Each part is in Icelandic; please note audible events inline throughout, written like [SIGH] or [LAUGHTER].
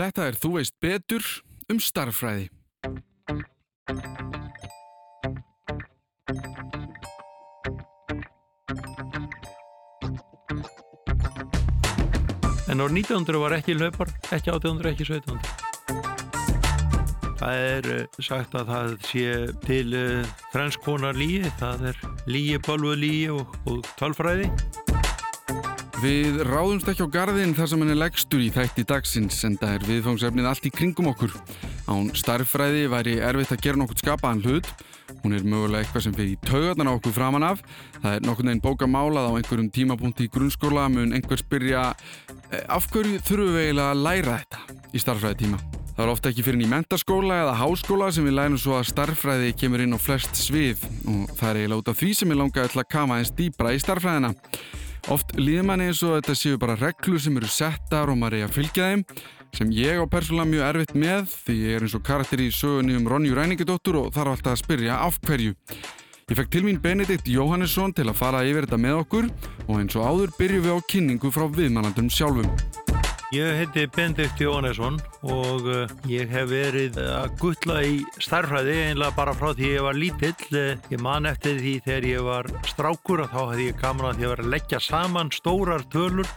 Þetta er Þú veist betur um starffræði. En ár 1900 var ekki löpar, ekki 1800, ekki 1700. Það er eh, sagt að það sé til uh, þrennskonar líi, það er líi, bölvu líi og, og tölfræði. Við ráðumst ekki á garðin þar sem hann er leggstur í þætti dagsins en það er viðfangsefnið allt í kringum okkur. Án starffræði væri erfitt að gera nokkur skapaðan hlut. Hún er mögulega eitthvað sem fyrir taugarnar á okkur framann af. Það er nokkur neginn bóka málað á einhverjum tímapunkti í grunnskóla mun einhver spyrja eh, af hverju þurfum við eiginlega að læra þetta í starffræði tíma. Það er ofta ekki fyrir í mentaskóla eða háskóla sem við lærum svo að starffræði kemur inn á flest svið og það er eiginlega út af því sem ég langaði til að kama eins dýbra í starffræðina. Oft líður manni eins og þetta séu bara reglur sem eru settar og maður er að fylgja þeim sem ég á persónulega mjög erfitt með því ég er eins og karakter í sögunni um Ronju Ræningidóttur og þarf alltaf að spyrja af hverju. Ég fekk til mín Benedikt Jóhannesson til að fara yfir þetta með okkur og eins og áður byrjum við á kynningu frá viðmannandum sjálfum. Ég heiti Benedikt Jónesson og uh, ég hef verið að gulla í starfræði einlega bara frá því ég var lítill. Uh, ég man eftir því þegar ég var strákur og þá hefði ég gaman að því að vera að leggja saman stórar tölur,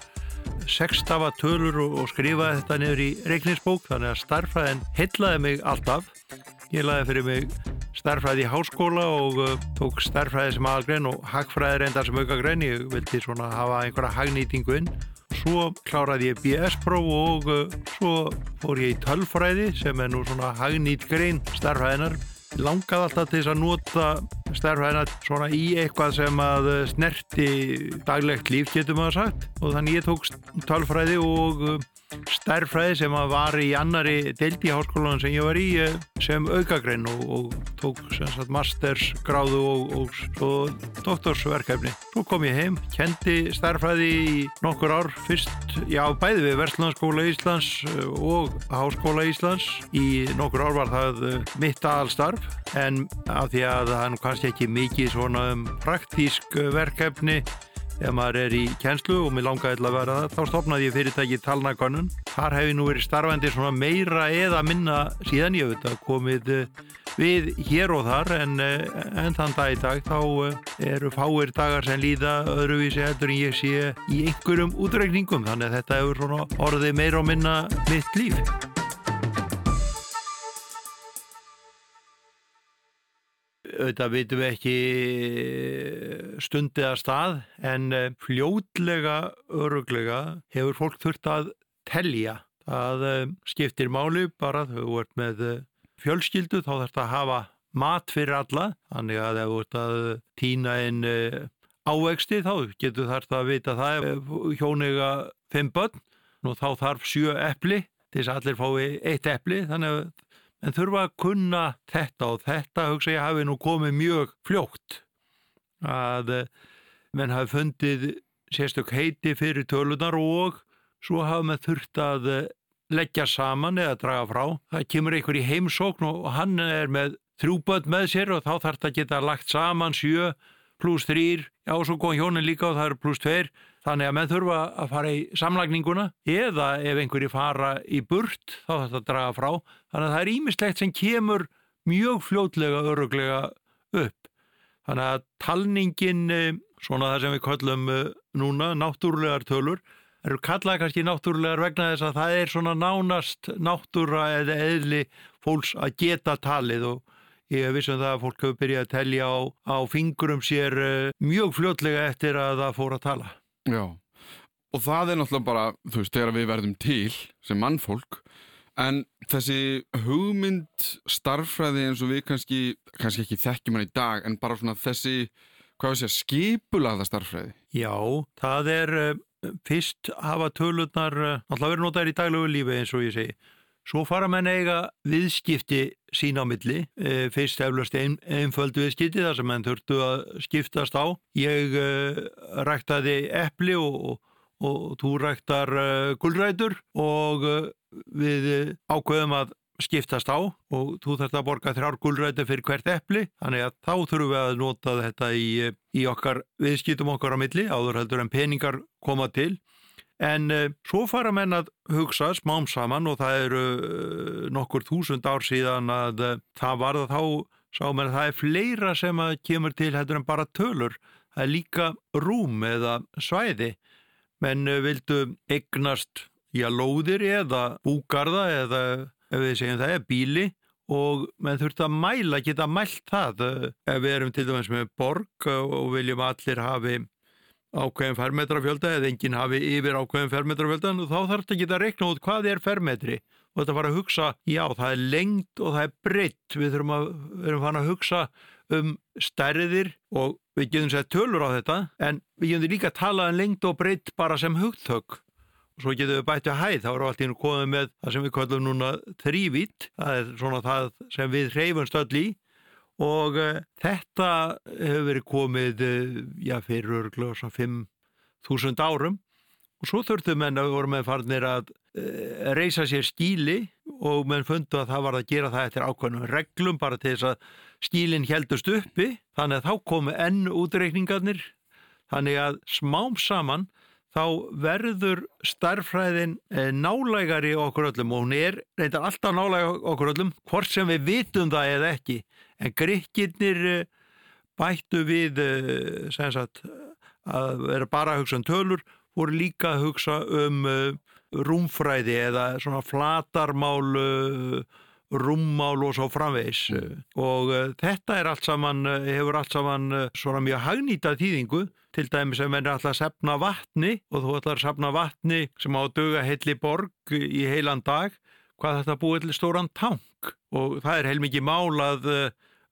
sextafa tölur og, skrifa þetta niður í reikninsbók þannig að starfræðin heitlaði mig alltaf. Ég laði fyrir mig starfræði í háskóla og uh, tók starfræði sem aðalgrein og hagfræði reyndar sem aukagrein. Ég vildi svona hafa einhverja hagnýtingu inn svo kláraði ég BS-próf og uh, svo fór ég í tölfræði sem er nú svona hagnýtt grein starfhæðinar. Langaði alltaf til þess að nota starfhæðina svona í eitthvað sem að snerti daglegt líf getur maður sagt og þannig ég tók tölfræði og uh, stærfræði sem var í annari deildi í háskólanum sem ég var í eh, sem aukagrein og, og tók mastersgráðu og, og, og doktorsverkefni. Svo kom ég heim, kendi stærfræði í nokkur ár fyrst, já bæði við Verslandsskóla Íslands eh, og Háskóla Íslands. Í nokkur ár var það mitt aðalstarf en af því að er nú kannski ekki mikið svona um praktísk verkefni ef maður er í kjenslu og mér langaði til að vera það, þá stopnaði ég fyrirtæki talnakonun. Þar hef ég nú verið starfandi svona meira eða minna síðan ég veit að komið eh, við hér og þar en, eh, en þann dag í dag þá eh, eru fáir dagar sem líða öðruvísi heldur en ég sé í einhverjum útreikningum þannig að þetta hefur svona orðið meira og minna mitt líf. Auðvitað vitum við ekki eh, stundið að stað en eh, fljótlega, öruglega hefur fólk þurft að telja. Það eh, skiptir máli bara þau vart með fjölskyldu þá þarf það að hafa mat fyrir alla þannig að ef þú ert að týna einn ávexti þá getur þarf það að vita það hjónega fimm börn og þá þarf sjö eppli til þess að allir fái eitt eppli þannig að en þurfa að kunna þetta og þetta hugsa ég hafi nú komið mjög fljótt. Að eh, menn hafi fundið sérstök heiti fyrir tölunar og svo hafa með þurft að eh, leggja saman eða draga frá. Það kemur einhver í heimsókn og hann er með þrjúböld með sér og þá þarf það að geta lagt saman sjö pluss þrýr, já og svo kom hjónin líka og það eru pluss tveir Þannig að menn þurfa að fara í samlagninguna eða ef einhverji fara í burt þá þetta draga frá. Þannig að það er ímislegt sem kemur mjög fljótlega öruglega upp. Þannig að talningin, eh, svona það sem við kallum eh, núna, náttúrulegar tölur, eru kallað kannski náttúrulegar vegna þess að það er svona nánast náttúra eða eðli fólks að geta talið og ég vissum það að fólk hefur byrjað að telja á, á fingurum sér eh, mjög fljótlega eftir að það fór að tala. Já, og það er náttúrulega bara, þú veist, þegar við verðum til sem mannfólk, en þessi hugmynd starffræði eins og við kannski, kannski ekki þekkjum hann í dag, en bara svona þessi, hvað við segja, skipulaða starffræði. Já, það er uh, fyrst hafa tölurnar, uh, náttúrulega verið notaður í daglegu lífi eins og ég segi, Svo fara menn eiga viðskipti sín á milli, e, fyrst eflust ein, einföld viðskipti þar sem menn þurftu að skiptast á. Ég e, ræktaði eppli og, og, þú ræktar e, gullrætur og e, við ákveðum að skiptast á og þú þarfst að borga þrjár gullræti fyrir hvert eppli þannig að þá þurfum við að nota þetta í, í okkar viðskiptum okkar á milli áður heldur en peningar koma til En uh, svo fara menn að hugsa smám saman og það eru uh, nokkur þúsund ár síðan að uh, það var það þá, sá menn að það er fleira sem að kemur til heldur en bara tölur. Það er líka rúm eða svæði. Menn vildu eignast já, lóðir eða búgarða eða ef við segjum það er bíli og menn þurft að mæla, geta mælt það ef við erum til dæmis með borg og viljum allir hafi ákveðin fermetrafjölda eða enginn hafi yfir ákveðin fermetrafjöldan og þá þarf þetta ekki að rekna út hvað er fermetri. Og þetta fara að hugsa, já það er lengt og það er breytt, við þurfum að, við þurfum að hugsa um stærðir og við getum sett tölur á þetta en við getum líka að tala um lengt og breytt bara sem hugtök. Og svo getum við bættu hæð, þá erum við alltaf komið með það sem við kallum núna þrývít, það er svona það sem við hreyfumst öll í og uh, þetta hefur verið komið uh, já, fyrir örglega svona 5.000 árum. Og svo þurftu menn að voru með farnir að uh, reysa sér skíli og menn fundu að það var að gera það eftir ákveðnum reglum bara til þess að skílinn heldust uppi. Þannig að þá komu enn útreikningarnir. Þannig að smám saman þá verður starfræðin nálægari okkur öllum. Og hún er reyndar alltaf nálægari okkur öllum hvort sem við vitum það eða ekki en gríkirnir eh, bættu við eh, sagt, að vera bara að hugsa um tölur voru líka að hugsa um eh, rúmfræði eða svona flatarmál rúmmál og svo framvegs mm. og þetta er allt saman hefur allt saman svona mjög hagnýta þýðingu til dæmis ef menn er alltaf að sefna vatni og þú ætlar að sefna vatni sem á að döga heilli borg í heilan dag hvað þetta búið til stóran tank og það er heilmikið mál að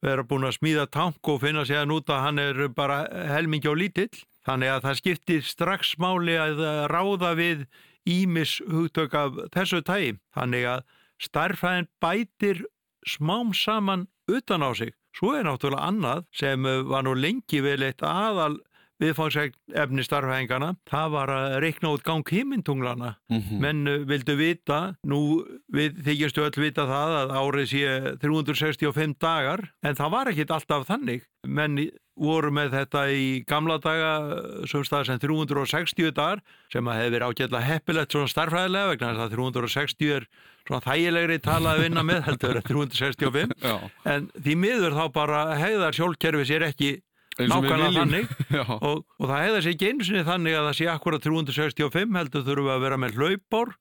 vera búin að smíða tank og finna sér að núta hann er bara helmingi á lítill. Þannig að það skiptir strax máli að ráða við ímis hugtök af þessu tægi. Þannig að starfæðin bætir smám saman utan á sig. Svo er náttúrulega annað sem var nú lengi vel eitt aðal viðfangsefni starfhængana, það var að reikna út gang himmintunglana. Mm -hmm. Menn uh, vildu vita, nú við þykjastu öll vita það að árið sé 365 dagar, en það var ekkit alltaf þannig. Menn voru með þetta í gamla daga sem stað sem 360 dagar sem að verið ágjörlega heppilegt svona starfhæðilega vegna þess að 360 er svona þægilegri tala að vinna með [LAUGHS] heldur 365 Já. en því miður þá bara hegðar sjálfkerfi sér ekki nákvæmlega þannig. [LAUGHS] Og, og það hefði þessi ekki einu sinni þannig að það sé akkurat 365 heldur þurfum við að vera með hlaupbár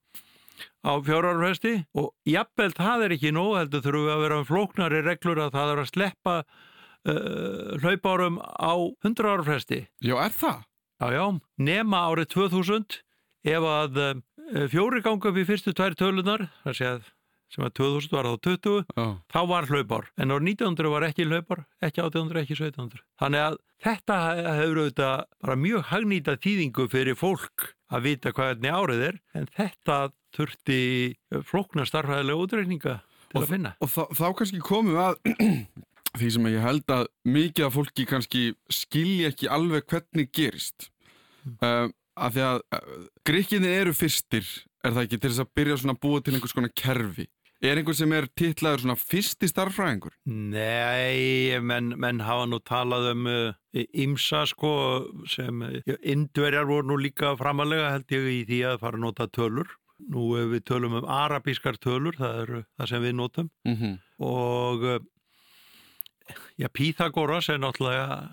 á fjárarfesti og jafnveld það er ekki nóg heldur þurfum við að vera með flóknari reglur að það er að sleppa uh, hlaupbárum á 100 árfesti Já, er það? Já, já, nema árið 2000 ef að uh, fjóri ganga upp í fyrstu tvær tölunar það sé að sem var 2000 var þá 20 oh. þá var hlaupár, en árið 1900 var ekki hlaupár ekki 1800, ekki 1700 þannig að þetta hefur auðvitað bara mjög hagnýta tíðingu fyrir fólk að vita hvernig árið er. En þetta þurfti flokna starfæðilega útreikninga til og að finna. og þá, þá kannski komum að [CLEARS THROAT] því sem ég held að mikið af fólki kannski skilji ekki alveg hvernig gerist. Mm. uh, af því að uh, gríkinni eru fyrstir er það ekki til þess að byrja svona að búa til einhvers konar kerfi Er einhver sem er tillaður svona fyrsti starffræðingur? Nei, menn, menn hafa nú talað um ymsa uh, sko sem uh, indverjar voru nú líka framalega held ég í því að fara að nota tölur. Nú við tölum um arabískar tölur, það er það sem við notum mm -hmm. og uh, já, Píþagoras er náttúrulega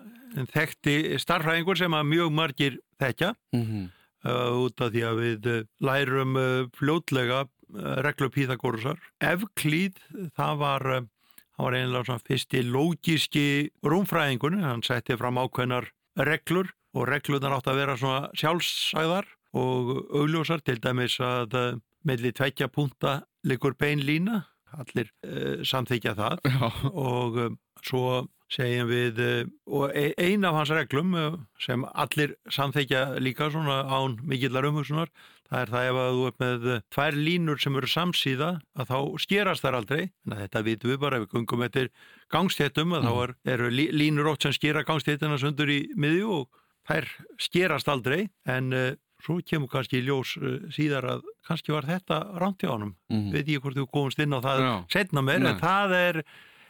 þekkti starffræðingur sem að mjög margir þekkja mm -hmm. uh, út af því að við lærum uh, fljótlega reglu Píþagórusar. Evklíð, það var, eh, það var einlega svona fyrsti lógíski rúmfræðingunni, hann setti fram ákveðnar reglur og reglunar átt að vera svona sjálfsæðar og augljósar til dæmis að eh, meðli tveikja punta likur bein lína, allir uh, samþykja það Já. og um, svo segjum við, og e, ein af hans reglum sem allir samþykja líka svona án mikillar umhugsunar Það er það ef að þú er með tvær línur sem eru samsíða að þá skerast þær aldrei. Þetta vitum við bara ef við gungum eftir gangstéttum að mm. þá er, eru línur ótt sem skera gangstéttina sundur í miðju og þær skerast aldrei en uh, svo kemur kannski í ljós uh, síðar að kannski var þetta ránt hjá honum. Mm. Veit ég hvort þú komst inn á það Já. setna mér en það er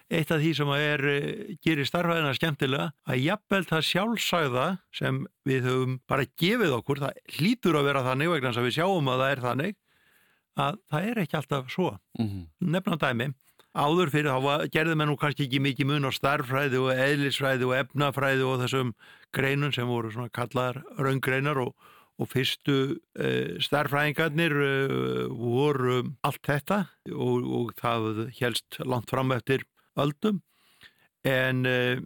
eitt af því sem að er, eh, gerir starfæðina skemmtilega að jafnvel það sjálfsæða sem við höfum bara gefið okkur, það hlýtur að vera þannig vegna sem við sjáum að það er þannig að það er ekki alltaf svo. Mm -hmm. Nefna dæmi, áður fyrir þá gerði menn nú kannski ekki mikið mun á starffræði og eðlisfræði og efnafræði og þessum greinun sem voru svona kallar raungreinar og og fyrstu uh, starfræðingarnir uh, voru allt þetta og, og það helst langt fram eftir öldum en uh,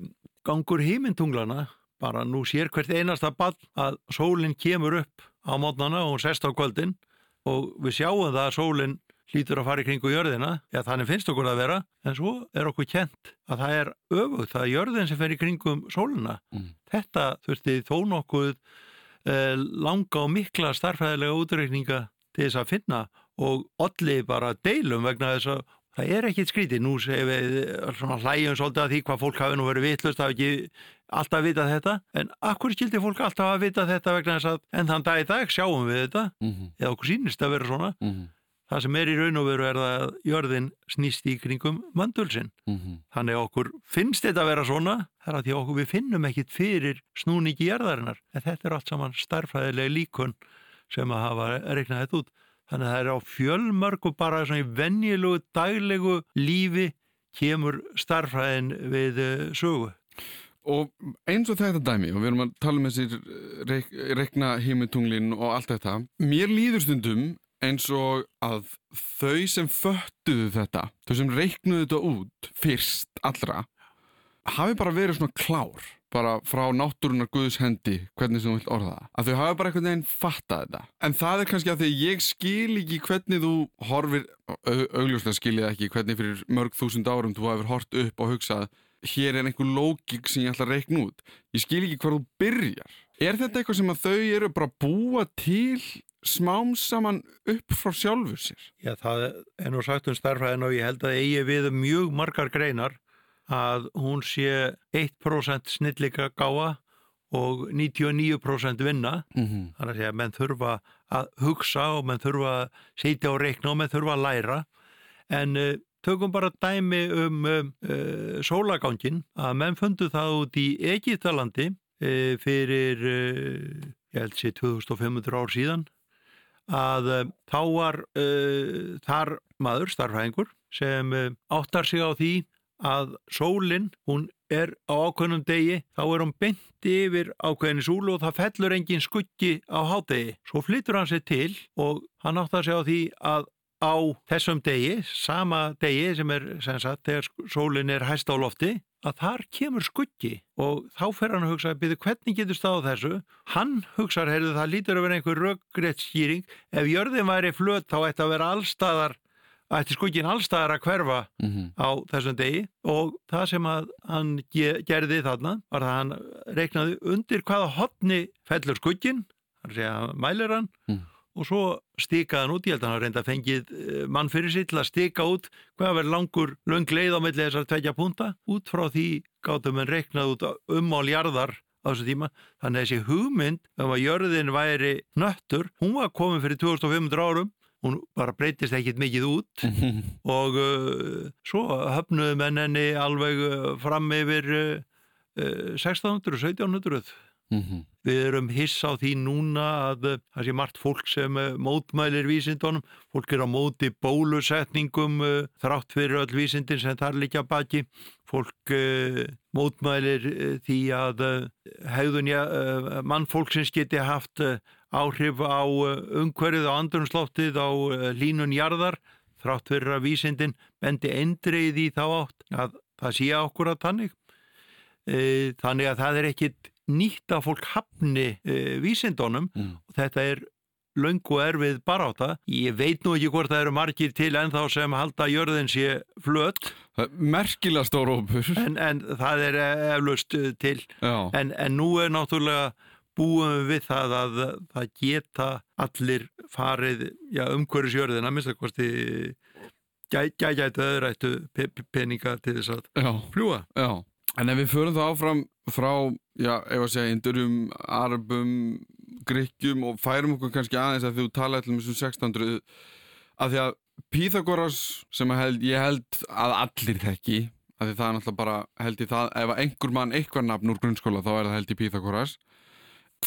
gangur hímintunglana bara nú sér hvert einasta ball að sólinn kemur upp á mótnana og hún sest á kvöldin og við sjáum það að sólinn hlýtur að fara í kringu jörðina, já þannig finnst okkur að vera en svo er okkur kjent að það er öfugt, það er jörðin sem fer í kringum sólina. Mm. Þetta þurfti þó nokkuð Eh, langa og mikla starfræðilega útreikninga til þess að finna og allir bara deilum vegna þess að það er ekkit skrítið. Nú séum við hlægjum svolítið að því hvað fólk hafi nú verið vitlust, hafi ekki alltaf vitað þetta, en akkur skildi fólk alltaf að vita þetta vegna þess að en þann dag í dag sjáum við þetta, mm -hmm. eða okkur sínist að vera svona. Mm -hmm. Það sem er í raun og veru er að jörðin snýst í kringum mandulsinn. Mm -hmm. Þannig okkur finnst þetta að vera svona, það er að því okkur við finnum ekkit fyrir snúningi jörðarinnar. En þetta er allt saman starfræðilega líkun sem að hafa reiknað þetta út. Þannig að það er á fjölmörgu bara svona í venjilegu, daglegu lífi kemur starfræðin við uh, sögu. Og eins og þetta dæmi, og við erum að tala um þessir eh, reik, reikna hímutunglin og allt þetta, mér líður stundum eins og að þau sem föttuðu þetta, þau sem reiknuðu þetta út fyrst allra, hafi bara verið svona klár, bara frá náttúrunar Guðs hendi, hvernig sem þú vilt orða það. Að þau hafi bara einhvern veginn fattað þetta. En það er kannski að því ég skil ekki hvernig þú horfir, augljóslega skil ég ekki hvernig fyrir mörg þúsund árum þú hafið hort upp og hugsað, hér er einhver lógík sem ég ætla að reikna út. Ég skil ekki hvað þú byrjar. Er þetta eitthvað sem að þau eru bara búa til smám saman upp frá sjálfur sér? Já, það er nú sagt um starfræðin og ég held að eigi við mjög margar greinar að hún sé 1% snillika gáa og 99% vinna. Mm -hmm. þannig að segja, menn þurfa að hugsa og menn þurfa að setja og reikna og menn þurfa að læra. En uh, tökum bara dæmi um uh, uh, sólagangin að menn fundu það út í Egítalandi fyrir ég held sé 2500 ár síðan að þá var þar maður, starfhæðingur, sem áttar sig á því að sólinn, hún er á ákveðnum degi, þá er hún benti yfir ákveðinni súlu og það fellur engin skuggi á hádegi. Svo flyttur hann sér til og hann áttar sig á því að á þessum degi, sama degi sem er sem sagt, þegar sólinn er hæst á lofti, að þar kemur skuggi og þá fer hann að hugsa, byrju hvernig getur stáð þessu? Hann hugsaður, heyrðu það lítur að vera einhver röggrétt skýring, ef jörðin væri flöt þá ætti að vera allstaðar, ætti skuggin allstaðar að hverfa mm -hmm. á þessum degi og það sem að hann gerði þarna var að hann reiknaði undir hvaða hotni fellur skuggin, hann segja mælir hann mm og svo stikaði hann út, ég held að hann reynda að fengið eh, mann fyrir sitt til að stika út hvað verður langur löng leið á milli þessar tveitja punta, út frá því gáttum við reiknað út ummáljarðar á þessu tíma, þannig að þessi hugmynd um að jörðin væri nöttur hún var komin fyrir 2500 árum hún bara breytist ekkit mikið út. [LAUGHS] Og uh, svo höfnuðu menninni alveg uh, fram yfir uh, 1600 og 1700 Mm -hmm. Við erum hiss á því núna að eh, það sé margt fólk sem eh, mótmælir vísindunum, fólk er á móti bólusetningum eh, þrátt fyrir öll vísindin sem þar líka baki, fólk mótmælir því að hefðunja mannfólksins geti haft áhrif á umhverfið á andrunsloftið á línunjarðar þrátt fyrir að vísindin bendi endrið í þá átt að það sé okkur að tannig. Þannig að það er ekkit nýtt að fólk hafni uh, vísindónum mm. og þetta er laungu erfið baráta. Ég veit nú ekki hvort það eru margir til en þá sem halda jörðin sé flött. Merkilega stór ópur. En, en það er eflaust eh, til. En, en nú er náttúrulega búum við það að það geta allir farið já, umhverjus jörðina, minnst að kosti gægætu öðrættu peninga til þess að fljúa. Já. En ef við förum það áfram frá, já, ef að segja, indurum, arabum, gríkjum og færum okkur kannski aðeins að þú tala allir um þessum 1600 að því að Píþagoras sem held, ég held að allir þekki að því það er náttúrulega bara held ég það, ef einhver mann eitthvað nafn úr grunnskóla þá er það held ég Píþagoras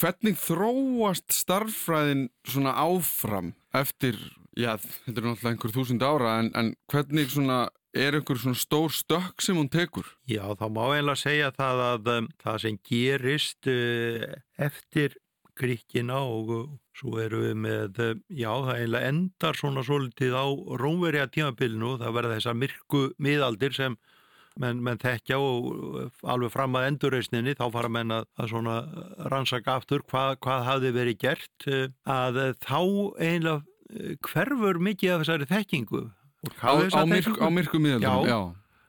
hvernig þróast starffræðin svona áfram eftir, já, þetta er náttúrulega einhver þúsund ára en, en hvernig svona er einhver svona stór stökk sem hún tekur? Já, þá má einlega segja það að um, það sem gerist uh, eftir krikkina og uh, svo eru við með, uh, já, það einlega endar svona svolítið á rómverja tímabilinu, það verða þessar myrku miðaldir sem menn, menn þekkja og alveg fram að endurreysninni þá fara menn að, að svona rannsaka aftur hvað, hvað hafði verið gert uh, að þá einlega uh, hverfur mikið af þessari þekkingu Á, á, myrk, á myrku miðaldum, já. já.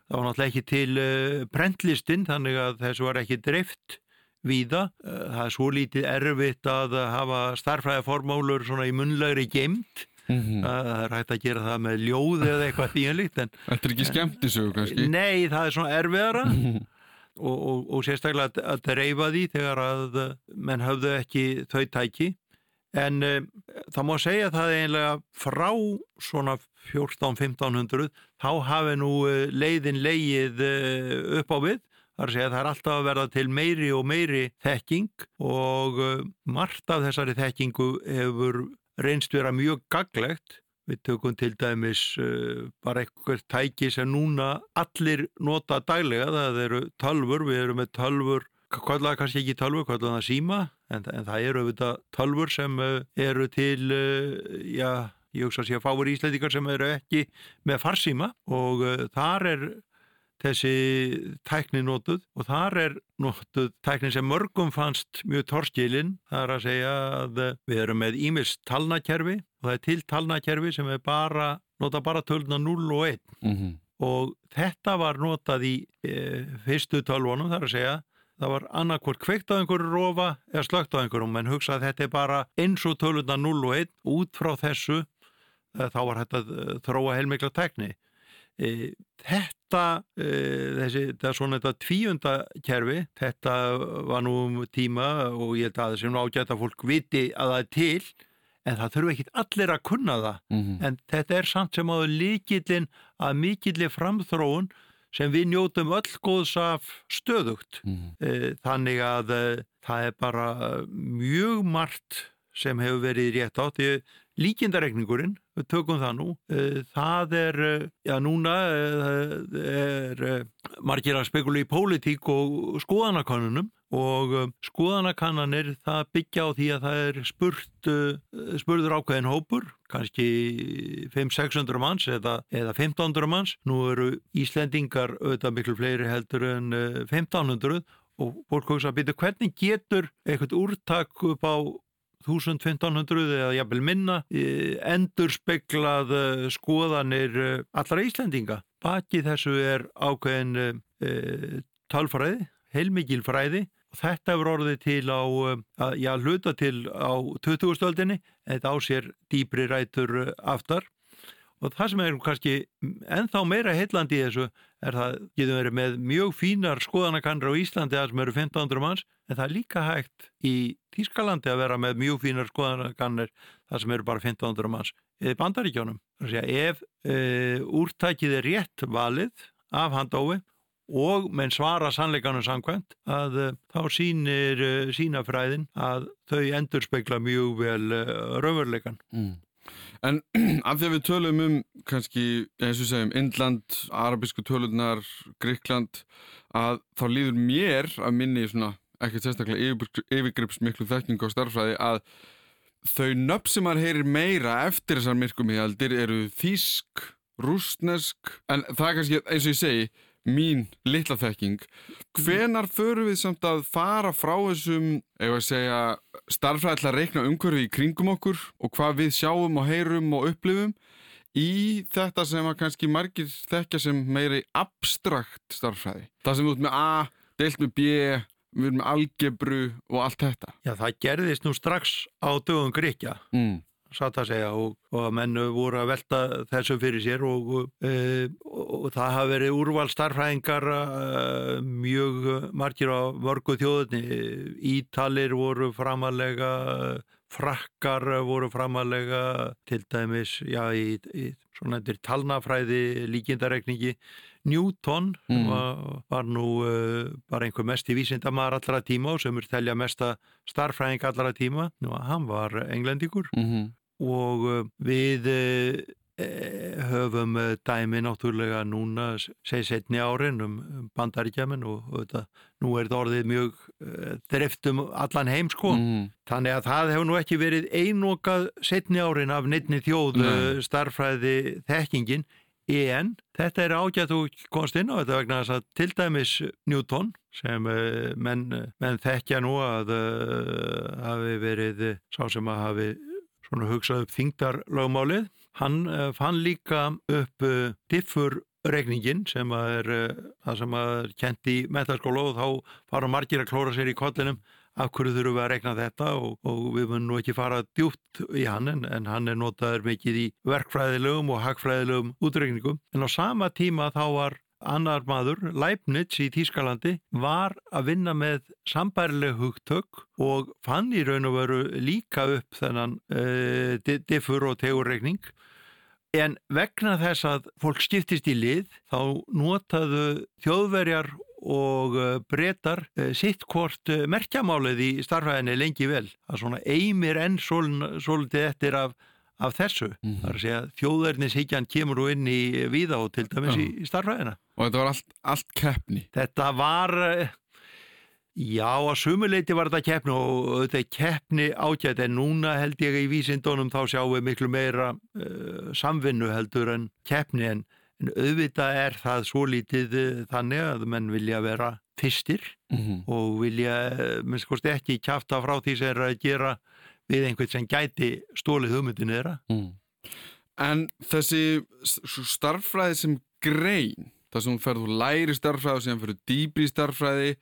Það var náttúrulega ekki til prentlistin þannig að þessu var ekki dreift víða. Uh, það er svo lítið erfitt að hafa starfræðaformálur svona í munlegri geimt. Mm -hmm. Það er hægt að gera það með ljóð eða eitthvað þínlíkt. Þetta er ekki skemmt í sögu kannski? Nei, það er svona erfiðara og, og, og sérstaklega að, að dreifa því þegar að menn höfðu ekki þau tæki. En uh, það má segja það einlega frá svona 14-1500 þá hafi nú uh, leiðin leið uh, upp á við. Það er að segja að það er alltaf að verða til meiri og meiri þekking og margt af þessari þekkingu hefur reynst vera mjög gaglegt. Við tökum til dæmis bara eitthvað tæki sem núna allir nota daglega. Það eru tölfur, við erum með tölfur Kvallaða kannski ekki tölvur, kvallaða síma en, en það eru auðvitað tölvur sem uh, eru til, uh, já, ég hugsa að sé að fáur íslætikar sem eru ekki með farsíma og uh, þar er þessi tækni nótuð og þar er nótuð tækni sem mörgum fannst mjög torskilinn, það er að segja að við erum með ímis talnakerfi og það er til talnakerfi sem er bara, nota bara tölna 0 og 1 mm -hmm. og þetta var notað í fyrstu tölvunum, það er að segja það var annarkvort kveikt á einhverju rofa eða slögt á einhverjum, menn hugsa að þetta er bara eins og tölunda 0 og 1 út frá þessu eh, þá var þetta þróa heilmikla tekni e, þetta e, þessi, þetta er svona þetta tvíunda kerfi, þetta var nú um tíma og ég held að það sem ágæta fólk viti að það er til en það þurfu ekki allir að kunna það mm -hmm. en þetta er samt sem áður líkillin að mikillir framþróun sem við njótum öll góðs af stöðugt. Mm. Þannig að það er bara mjög margt sem hefur verið rétt átt. Líkindareikningurinn, við tökum það nú, eh, það er, já núna er margir að spekula í pólitík og skoðanakonunum og skoðanakannanir það byggja á því að það er spurt, spurður ákveðin hópur kannski 500-600 manns eða, eða 1500 manns. Nú eru Íslendingar auðvitað miklu fleiri heldur en 1500 eh, og fólk hugsa að byrja hvernig getur eitthvað úrtak upp á 1500 eða jafnvel minna eh, endur speklað eh, skoðanir allra Íslendinga. Baki þessu er ákveðin e, talfræði, heilmikil fræði Þetta hefur orðið til á, að, já, hluta til á 20. en þetta á sér dýbri rætur aftar og það sem er kannski ennþá meira heillandi í þessu er það getur verið með mjög fínar skoðanakannir á Íslandi að sem eru 1500 manns en það er líka hægt í Tískalandi að vera með mjög fínar skoðanakannir það sem eru bara 1500 manns eða bandaríkjónum. Ef e, úrtækið er rétt valið af handói og menn svara sannleikanum samkvæmt að uh, þá sínir uh, sínafræðin að þau endur speikla mjög vel uh, raunveruleikan. Mm. En [CLEARS THROAT] af því að við tölum um kannski, eins og segjum, Indland, arabísku tölunar, Gríkland, að þá líður mér að minni svona, ekkert sérstaklega yfirgrips miklu þekking á starfræði að þau nöpp sem maður heyrir meira eftir þessar myrkum í aldir eru þýsk, rúsnesk, en það er kannski, eins og ég segi, mín litla þekking. Hvenar förum við samt að fara frá þessum, ef að segja starfræðilega að reikna umhverfi í kringum okkur og hvað við sjáum og heyrum og upplifum í þetta sem að kannski margir þekkja sem meiri abstrakt starfræði það sem við út með A, deilt með B við erum með algebru og allt þetta. Já, það gerðist nú strax á dögum Gríkja mm satt að segja og, og að mennu voru að velta þessu fyrir sér og, e, og, það hafa verið úrvalstarfræðingar e, mjög margir á mörgu þjóðunni Ítalir voru framalega frakkar voru framalega til dæmis, já, í, í svona endur talnafræði líkindarekningi Newton Mm. var, var nú uh, bara einhver mest í vísindamæðar allra tíma og sem er telja mesta starffræðing allra tíma og hann var englendingur Mhm. Og uh, við uh, eh, höfum dæmi náttúrulega núna segi setni árin um um bandaríkjaman og, og þetta, nú er þetta orðið mjög uh, drift um allan heim sko Mhm. þannig að það hefur nú ekki verið einokað setni árin af neittni þjóð Nei. uh, starffræði þekkingin en þetta er ágætt og komst inn á þetta vegna þess að til dæmis Newton sem menn, menn þekkja nú að hafi verið sá sem að hafi svona hugsað upp þingdarlögmálið hann uh, fann líka upp uh, diffur regningin sem er uh, það sem er kent í metaskóla og þá fara margir að klóra sér í kollinum. Af hverju þurfum við að regna þetta? Og, og við munum nú ekki fara djúpt í hann en, en hann er notaður mikið í verkfræðilegum og hagfræðilegum útregningum en á sama tíma þá var annar maður, Leibniz í Tískalandi var að vinna með sambærileg hugtök og fann í raun og veru líka upp þennan uh, diffur og tegurregning en vegna þess að fólk skiptist í lið þá notaðu þjóðverjar og uh, breytar uh, sitt hvort merkjamálið í starfæðinni lengi vel. Að svona eimir enn svolítið eftir af, af þessu. Mhm. þar að segja þjóðverðnishyggjan kemur nú inn í víða og til dæmis í, í starfæðina Og þetta var allt, allt keppni. þetta var uh, já að sumuleiti var þetta keppni og þetta er keppni ágætt en núna held ég í vísindunum þá sjáum við miklu meira uh, samvinnu heldur en keppni en En auðvitað er það svo lítið eh, þannig að menn vilja vera fyrstir Mhm. og vilja, eh, minnst kosti ekki kjafta frá því sem er að gera við einhvern sem gæti stólið hugmyndinu þeirra. Mm. En þessi starffræði sem grein, það sem þú ferð úr læri starffræði og síðan fyrir dýbri starffræði,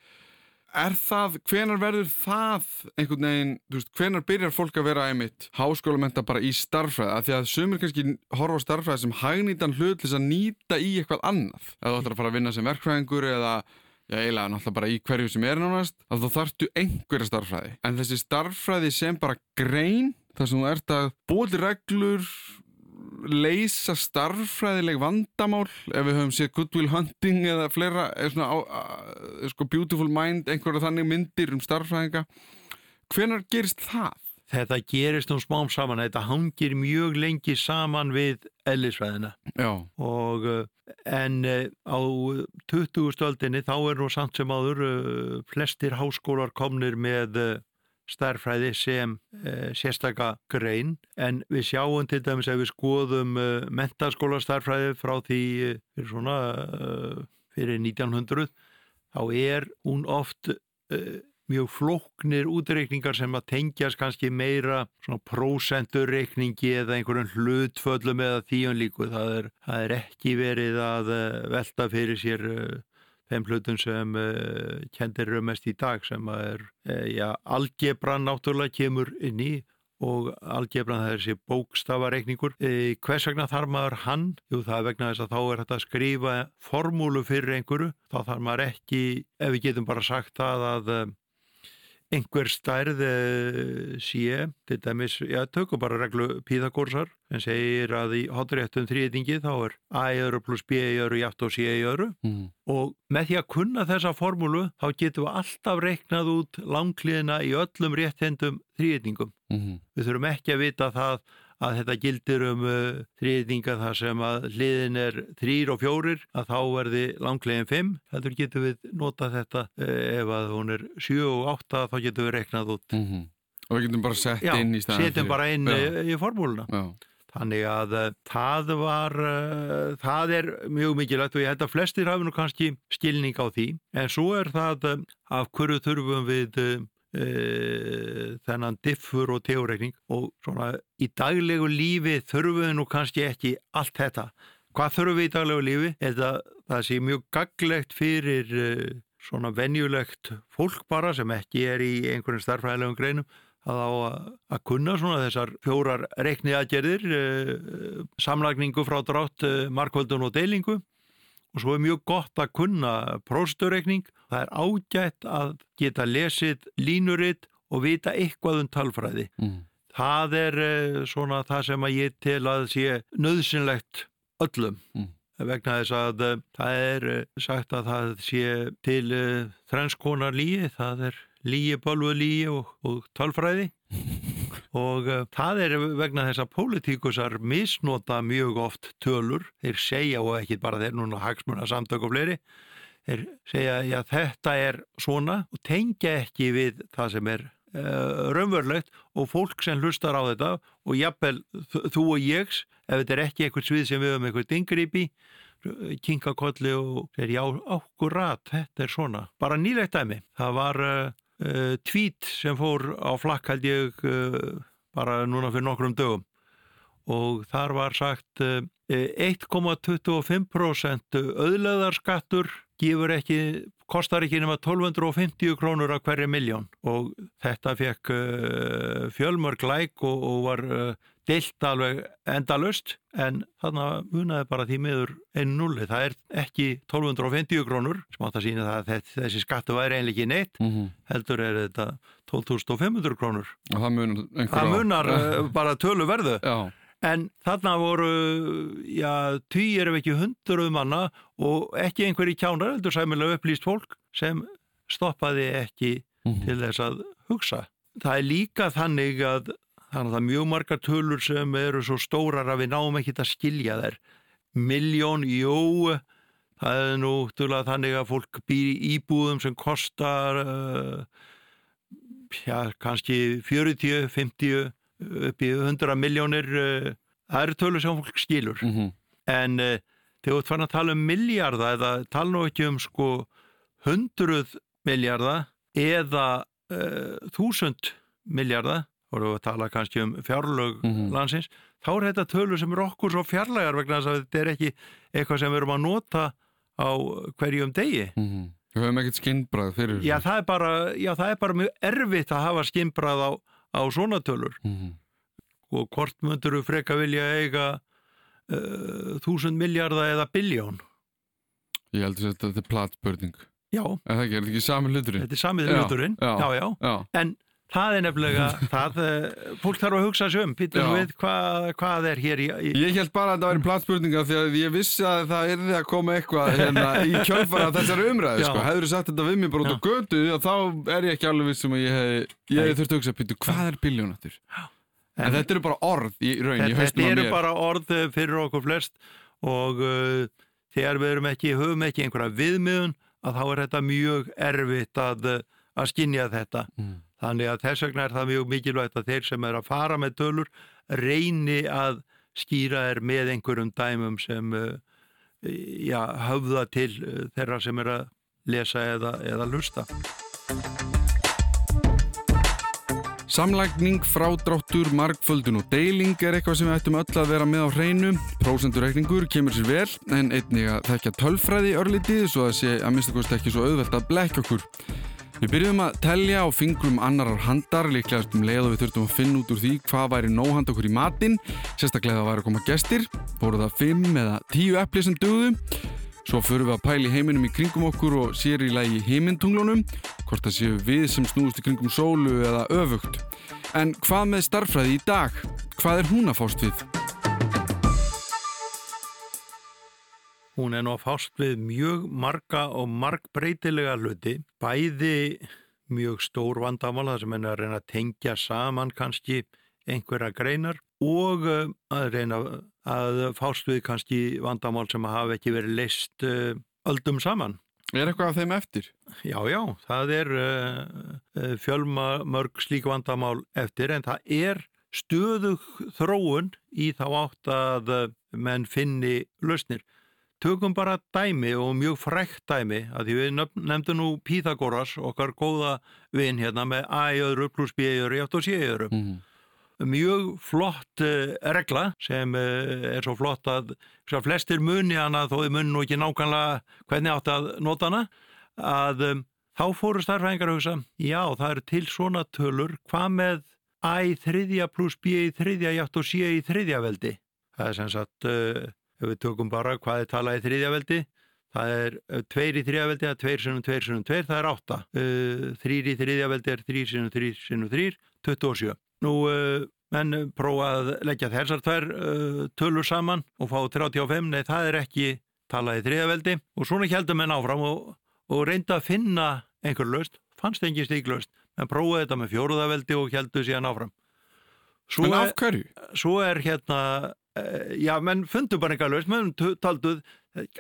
er það, hvenar verður það einhvern veginn, þú veist, hvenar byrjar fólk að vera einmitt háskólamenta bara í starffræði, af því að sumir kannski horfa á starffræði sem hagnýtan hlut til þess að nýta í eitthvað annað, eða þú ætlar að fara að vinna sem verkfræðingur eða Já, eiginlega náttúrulega bara í hverju sem er nánast að þá þarftu einhverja starffræði en þessi starffræði sem bara grein þar sem þú ert að til reglur leysa starffræðileg vandamál ef við höfum séð Good Will Hunting eða fleira svona á, a, sko Beautiful Mind einhverja þannig myndir um starffræðinga hvenar gerist það? Þetta gerist nú smám saman, þetta hangir mjög lengi saman við ellisfræðina og uh, en uh, á 20. stöldinni þá er nú samt sem áður uh, flestir háskólar komnir með starfræði sem uh, sérstaka grein en við sjáum til dæmis ef við skoðum uh, mentaskóla starfræði frá því uh, fyrir svona fyrir 1900 þá er hún oft mjög flóknir útreikningar sem að tengjast kannski meira svona prósenturreikningi eða einhverjum hlutföllum eða þíun líku. Það er, það er ekki verið að velta fyrir sér þeim hlutum sem uh, kendir eru mest í dag sem að er, uh, já, algebran náttúrulega kemur inn í og algebran það er þessi bókstafareikningur. E, hvers vegna þarf maður hann? Jú, það er vegna þess að þá er þetta að skrifa formúlu fyrir einhverju. Þá þarf maður ekki, ef við getum bara sagt það að einhver stærð uh, sé, til dæmis, já, tökum bara reglu Píðagórsar, sem segir að í hotréttum þriðingi þá er A í öru pluss B í öru játt og C í öru mm. og með því að kunna þessa formúlu þá getum við alltaf reiknað út langliðina í öllum rétthendum þriðningum. Mm. Við þurfum ekki að vita það að þetta gildir um uh, þriðninga þar sem að hliðin er þrýr og fjórir að þá verði langlegin fimm. Heldur getum við nota þetta uh, ef að hún er sjö og átta þá getum við reknað út. Mm. Og við getum bara sett Já, inn í staðan setjum bara inn Já. í, í formúluna. Já. Þannig að uh, það var, uh, það er mjög mikilvægt og ég held að flestir hafi nú kannski skilning á því. En svo er það uh, af hverju þurfum við uh, uh, þennan diffur og tegureikning og svona í daglegu lífi þurfum við nú kannski ekki allt þetta. Hvað þurfum við í daglegu lífi? Eða það sé mjög gaglegt fyrir uh, svona venjulegt fólk bara sem ekki er í einhverjum starfræðilegum greinum að á að, kunna svona þessar fjórar reikni aðgerðir, uh, samlagningu frá drátt, markvöldun og deilingu og svo er mjög gott að kunna prósturreikning. Það er ágætt að geta lesið línuritt og vita eitthvað um talfræði. Mm. það er uh, svona það sem að ég til að sé nöðsynlegt öllum Mm. vegna þess að uh, það er uh, sagt að það sé til þrenskonar líi, það er líi, bölvu líi og, og tölfræði [LAUGHS] og uh, það er vegna þess að pólitíkusar misnota mjög oft tölur, þeir segja og ekki bara þeir núna hagsmuna samtök og fleiri þeir segja já þetta er svona og tengja ekki við það sem er uh, raunverulegt og fólk sem hlustar á þetta og jafnvel þú og ég ef þetta er ekki eitthvað svið sem við höfum eitthvað dingripi kinka kolli og segir já ákkurat þetta er svona, bara nýlegt dæmi. Það var uh, uh, tweet sem fór á flakk held ég bara núna fyrir nokkrum dögum. Og þar var sagt uh, 1,25% auðleðarskattur gefur ekki, kostar ekki nema 1250 krónur á hverju miljón og þetta fekk uh, fjölmörg læk og, og var uh, deilt alveg endalust en þannig munaði bara því miður einu nulli. Það er ekki 1250 krónur sem átt að sína það að þess- þessi skattu væri einlega ekki neitt Mm heldur er þetta 12.500 krónur. Og það munar Það munar uh, bara tölu verðu. Já, En þarna voru, já, týjir ef ekki hundruð manna og ekki einhverji kjánar, heldur sæmilega upplýst fólk sem stoppaði ekki Mhm. til þess að hugsa. Það er líka þannig að þannig að það er mjög margar tölur sem eru svo stórar að við náum ekki að skilja þær. Miljón, jú, það er nú tölvað þannig að fólk býr í íbúðum sem kostar, uh, já, kannski 40, 50, upp í 100 miljónir, uh, það eru tölur sem fólk skilur. mm En uh, þegar þú farin að tala um miljarda eða tala nú ekki um sko hundruð miljarda eða uh, þúsund miljarda, voru við að tala kannski um fjárlög Mhm. landsins, þá er þetta tölur sem eru okkur svo fjarlægar vegna þess að þetta er ekki eitthvað sem við erum að nota á hverjum degi. -hmm. Við höfum ekkert skinnbrað fyrir Já, það er bara, já, það er bara mjög erfitt að hafa skimbrað á, á svona tölur mm og hvort myndur þú freka vilja eiga uh, þúsund miljarda eða biljón. Ég heldur að þetta er platspörning Já, En það ekki, er þetta ekki sami hluturinn? þetta er samið hluturinn. já. já, já. Já, En það er nefnilega, [LAUGHS] það, eh, fólk þarf að hugsa sig um, Já. við hvað, hvað er hér í, í Ég held bara að þetta væri platspurninga því að ég vissi að það yrði að koma eitthvað hérna, í kjölfara umræðu Já. sko. Hefur sagt þetta við mig bara út á götu að þá er ég ekki alveg vissum að ég hef, ég hef þurft að hugsa býtu, hvað er biljónattur? En, En- þetta eru bara orð í raun, í þetta, haustum þetta á eru mér bara orð eh, fyrir okkur flest og uh, þegar við ekki, höfum ekki einhverja viðmiðun að þá er þetta mjög erfitt að, að skinja þetta. Mm. Þannig að þess vegna er það mjög mikilvægt að þeir sem er að fara með tölur reyni að skýra þær með einhverjum dæmum sem uh, já, höfða til uh, þeirra sem er að lesa eða, eða lusta. Samlægning, frádráttur, margföldun og deiling er eitthvað sem við ættum öll að vera með á hreinu. Prósendureikningur kemur sér vel, en einnig að þekka tölfræði örlítið svo að sé að minnst ekki svo auðvelt að blekja okkur. Við byrjum að telja á fingrum annarar handar, líklegast um leið og við þurftum að finna út úr því hvað væri nóhand okkur í matinn, sérstaklega að væri að koma gestir, voru það 5 eða 10 epli sem dögðu. Svo förum við að pæli heiminum í kringum okkur og sér í lagi heimintunglunum, hvort það séu við sem snúist í kringum sólu eða öfugt. En hvað með starffræði í dag? Hvað er hún að fást við? Hún er nú fást við mjög marga og margbreytilega hluti, bæði mjög stór vandamál þar sem henni að reyna að tengja saman kannski einhverja greinar og uh, að reyna að fást við kannski vandamál sem hafa ekki verið leist uh, öldum saman. Er eitthvað af þeim eftir? Já, já, það er uh, fjölmörg slík vandamál eftir en það er stöðug þróun í þá átt að menn finni lausnir. Tökum bara dæmi og mjög frækt dæmi að því við nefn- nefndum nú Píþagoras, okkar góða vin hérna með í öðru, játt og öðru. Mm. Mjög flott uh, regla sem uh, er svo flott að svo flestir muni hana þó þið muni nú ekki nákvæmlega hvernig átt að nota hana að um, þá fóru starfræðingar að hugsa já það eru til svona tölur hvað með í þriðja pluss B í þriðja játt og C í þriðja veldi það er sem sagt uh, ef við tökum bara hvað er talað í þriðja veldi það er uh, tveir í þriðja veldi það er tveir sinnum tveir sinnum tveir það er átta. Uh, þrýr í þriðja veldi er þrýr sinnum þrýr sinnum þrýr 27 Nú, uh, menn prófa að leggja þessar tvær tölur saman og fá 35, nei það er ekki talað í þriðaveldi og svona heldum menn áfram og, og reynda að finna einhver löst, fannst engin stík löst menn prófaði þetta með fjóruðaveldi og heldu síðan áfram. Svo en af hverju? Svo er hérna já, menn fundu bara einhver löst menn talduð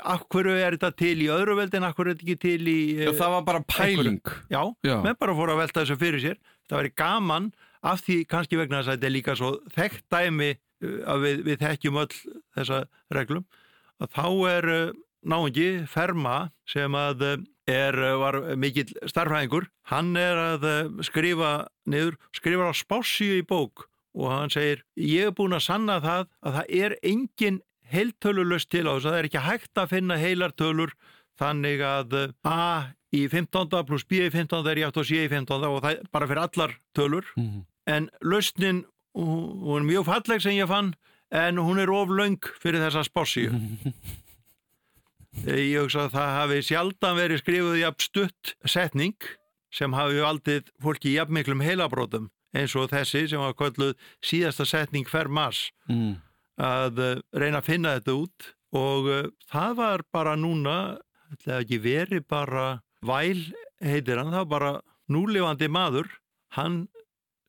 af hverju er þetta til í öðru veldi en hverju er þetta ekki til í uh, já, það var bara pæling. Já, já, menn bara fór að velta þessu fyrir sér. Það væri gaman af því kannski vegna þess að þetta er líka svo þekkt dæmi að við, við þekkjum öll þessa reglum að þá er náingi Ferma sem að er, var mikill starfræðingur hann er að skrifa niður, skrifa á spássíu í bók og hann segir ég er búin að sanna það að það er engin heiltölulust til á þess að það er ekki hægt að finna heilartölur þannig að A í 15. pluss B í 15. er játt og C í 15. og það er bara fyrir allar tölur mm -hmm en lausnin, hún er mjög falleg sem ég fann, en hún er oflaung fyrir þessa spássíu. [LAUGHS] Ég hugsa að það hafi sjaldan verið skrifuð í abstutt setning sem hafi aldrei fólki í jafnmiklum heilabrótum eins og þessi sem var kvölduð síðasta setning fer mass mm. að uh, reyna að finna þetta út og uh, það var bara núna, hefði ekki verið bara væl heitir hann, það var bara núlefandi maður, hann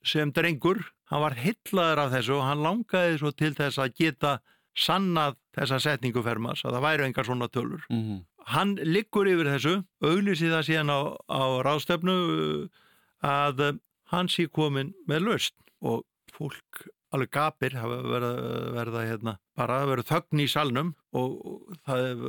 sem drengur, hann var hillaður af þessu og hann langaði svo til þess að geta sannað þessa setningu fermas, að það væri engar svona tölur. Mm -hmm. Hann liggur yfir þessu, auglýsi það síðan á, á ráðstefnu að hann sé komin með löst og fólk alveg gapir verið verða hérna, bara verið þögn í salnum og, og það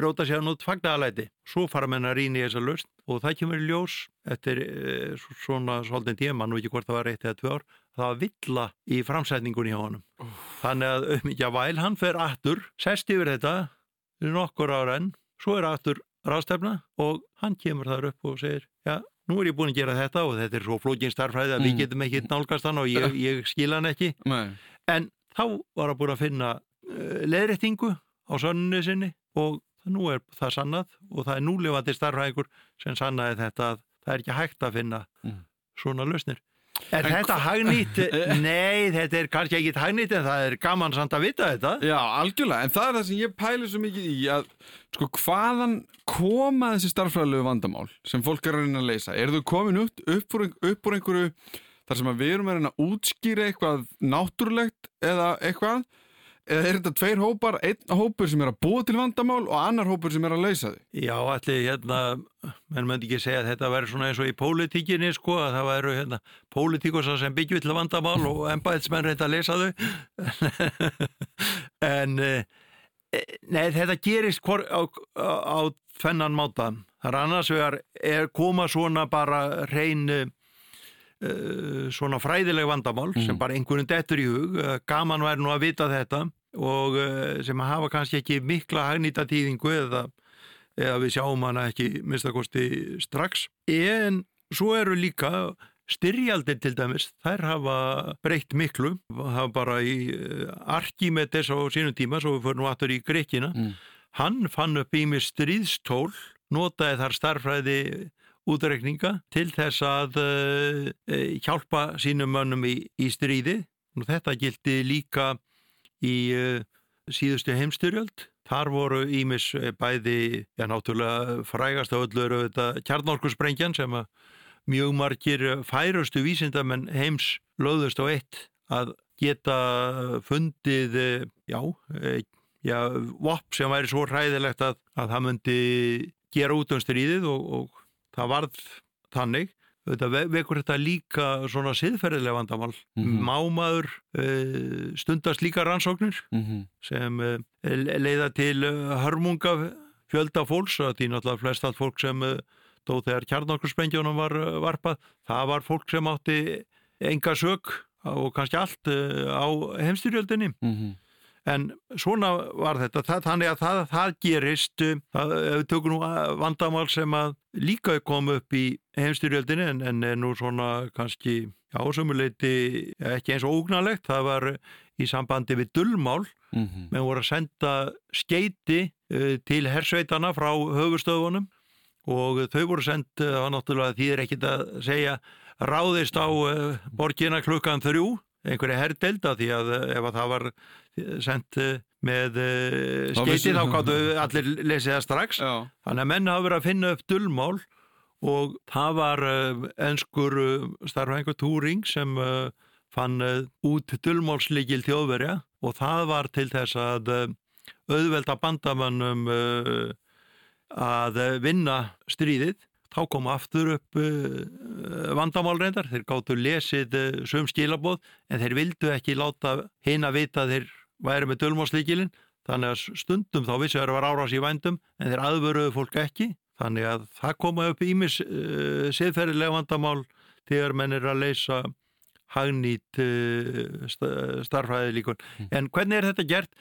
bróta sér nút fagnaðalæti. Svo fara menn að rýna í þessa löst og það kemur í ljós eftir e, svona svolítið tíma, nú ekki hvort það var eitt eða tvö ár, það var villa í framsætningunni hjá honum. Uh. Þannig að auðvitað væl, hann fer aftur, sest yfir þetta, nokkur ára enn, svo er aftur rástefna og hann kemur þar upp og segir, já, nú er ég búin að gera þetta og þetta er svo flókin starfræði að mm. við getum ekki nálgast hann og ég, [LAUGHS] ég skila hann ekki. Nei. En þá var hann búin að finna uh, leðrættingu á sönnu sinni og nú er það sannað og það er núlefandi starfræðingur sem sannaði þetta að það er ekki hægt að finna mm. svona lausnir. Er en þetta hagnýtt? [LAUGHS] Nei, þetta er kannski ekki hagnýtt en það er gaman samt að vita þetta. Já, algjörlega, en það er það sem ég pæli svo mikið í að sko hvaðan koma þessi starfræðilegu vandamál sem fólk er að reyna að leysa? Er þau komin upp, upp, úr, upp úr einhverju þar sem að við erum að reyna að útskýra eitthvað náttúrulegt eða eitthvað er þetta tveir hópar, einn hópur sem er að búa til vandamál og annar hópur sem er að leysa þið? Já, allir hérna, menn möndi ekki segja að þetta verður svona eins og í pólitíkinni sko, að það verður hérna pólitíkosa sem byggju til vandamál og ennbæðismenn reynda að leysa þau [LAUGHS] en eh, nei, þetta gerist hvor, á, á, á tvennan máta þar annars vegar er koma svona bara reyn uh, svona fræðileg vandamál mm. sem bara einhvern dettur í hug gaman væri nú að vita þetta og eh, sem hafa kannski ekki mikla hagnýta tíðingu eða, eða við sjáum hana ekki minnstakosti strax. En svo eru líka styrjaldir til dæmis, þær hafa breytt miklu, hafa bara í eh, Arkimedes á sínum tíma, svo við fyrir nú aftur í Greikina, mm. hann fann upp í mig stríðstól, notaði þar starfræði útrekninga til þess að uh, hjálpa sínum mönnum í, í stríði. Og þetta gildi líka í uh, síðustu heimstyrjöld. Þar voru Ímis eh, bæði, já náttúrulega frægast af öllu eru þetta kjarnorkusprengjan sem að mjög margir færustu vísindamenn heims löðust á eitt að geta fundið, eh, já, já, vopp sem væri svo hræðilegt að, að það myndi gera út um stríðið og, og það varð þannig þetta vekur þetta líka svona siðferðilega vandamál mm -hmm. mámaður uh, stundast líka rannsóknir mm -hmm. sem uh, leiða til uh, hörmunga fjölda fólks því náttúrulega flest allt fólk sem dó þegar kjarnarkursprengjónum var varpað það var fólk sem átti enga sög og kannski allt á heimstyrjöldinni mm -hmm. En svona var þetta, það, þannig að það, það gerist, það, við tökum nú vandamál sem að líka kom upp í heimstyrjöldinu en, en er nú svona kannski ásumuleiti ekki eins og ógnalegt, það var í sambandi við dullmál, mm -hmm. menn voru að senda skeiti uh, til hersveitana frá höfustöðunum og þau voru sendt, það var náttúrulega því er ekkit að segja ráðist á uh, borgina klukkan þrjú einhverja herdelda því að ef að það var sendt eh, með eh, Þá skeiti vissu- þá gáttu allir lesið það strax. Já. þannig að menn hafa verið að finna upp dullmál og það var enskur uh, starfhængur Túring sem fann út dullmálslikil þjóðverja og það var til þess að auðvelda bandamannum að vinna stríðið. Þá kom aftur upp vandamál reyndar, þeir gáttu lesið sum skilabóð en þeir vildu ekki láta vita að þeir væri með dölmálslikilin þannig að stundum þá vissu þeir var árás í vændum en þeir aðvöruðu fólk ekki þannig að það koma upp ímis uh, siðferðilega vandamál þegar menn er að leysa hagnýtt uh, sta- starffræði líkun. En hvernig er þetta gert?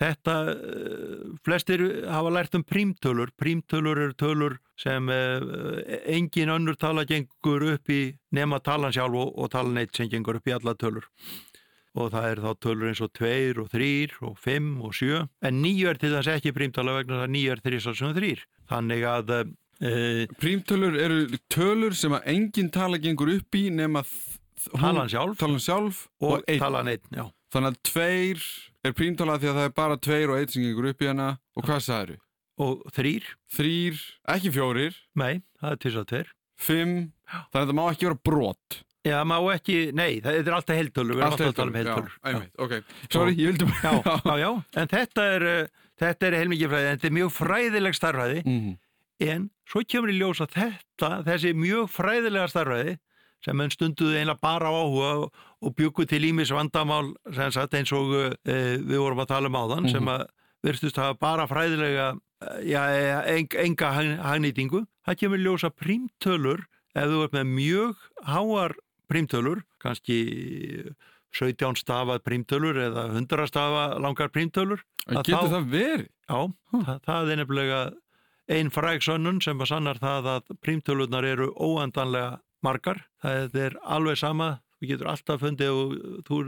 Þetta, uh, flestir hafa lært um prímtölur. Prímtölur eru tölur sem engin önnur tala gengur upp í nema talan sjálf og, og talan eitt sem gengur upp í alla tölur. Og það er þá tölur eins og 2 og 3 og 5 og 7. En 9 er til þess ekki prímtala vegna þess að 9 er 3 sem 3. Þannig að uh, Prímtölur eru tölur sem að engin tala gengur upp í nema talan sjálf talan sjálf og, og talan einn, já. Þannig að tveir er prímtala því að það er bara tveir og einn sem gengur upp í hana og hvað sagður? Og 3, Þrýr, ekki fjórir, nei, það er til þess að 2. fimm, þannig að það má ekki vera brot. Já, má ekki, nei, það er alltaf heiltölur, við erum alltaf að tala um heiltölur. Já, einmitt, ok. Sorry, ég vildi bara... Já, [LAUGHS] já, já, en þetta er, uh, þetta er heilmikið fræði, en þetta er mjög fræðileg starfræði, Mhm. en svo kemur í ljós að þetta, þessi mjög fræðilega starfræði, sem menn stunduðu einlega bara á áhuga og, og byggu til ímis vandamál, sem sagt eins og uh, við vorum að tala um áðan, sem að virtust hafa bara fræðilega, uh, já, en, enga hag- hagnýtingu. Það kemur í ljós að prímtölur, ef þú ert með mjög háar prímtölur, kannski 17 stafað prímtölur eða 100 stafa langar prímtölur, En Getur þá- það verið? Já, það, það er nefnilega ein fræg sönnun sem að sannar það að prímtölunar eru óendanlega margar. Það er alveg sama, þú getur alltaf fundið og þú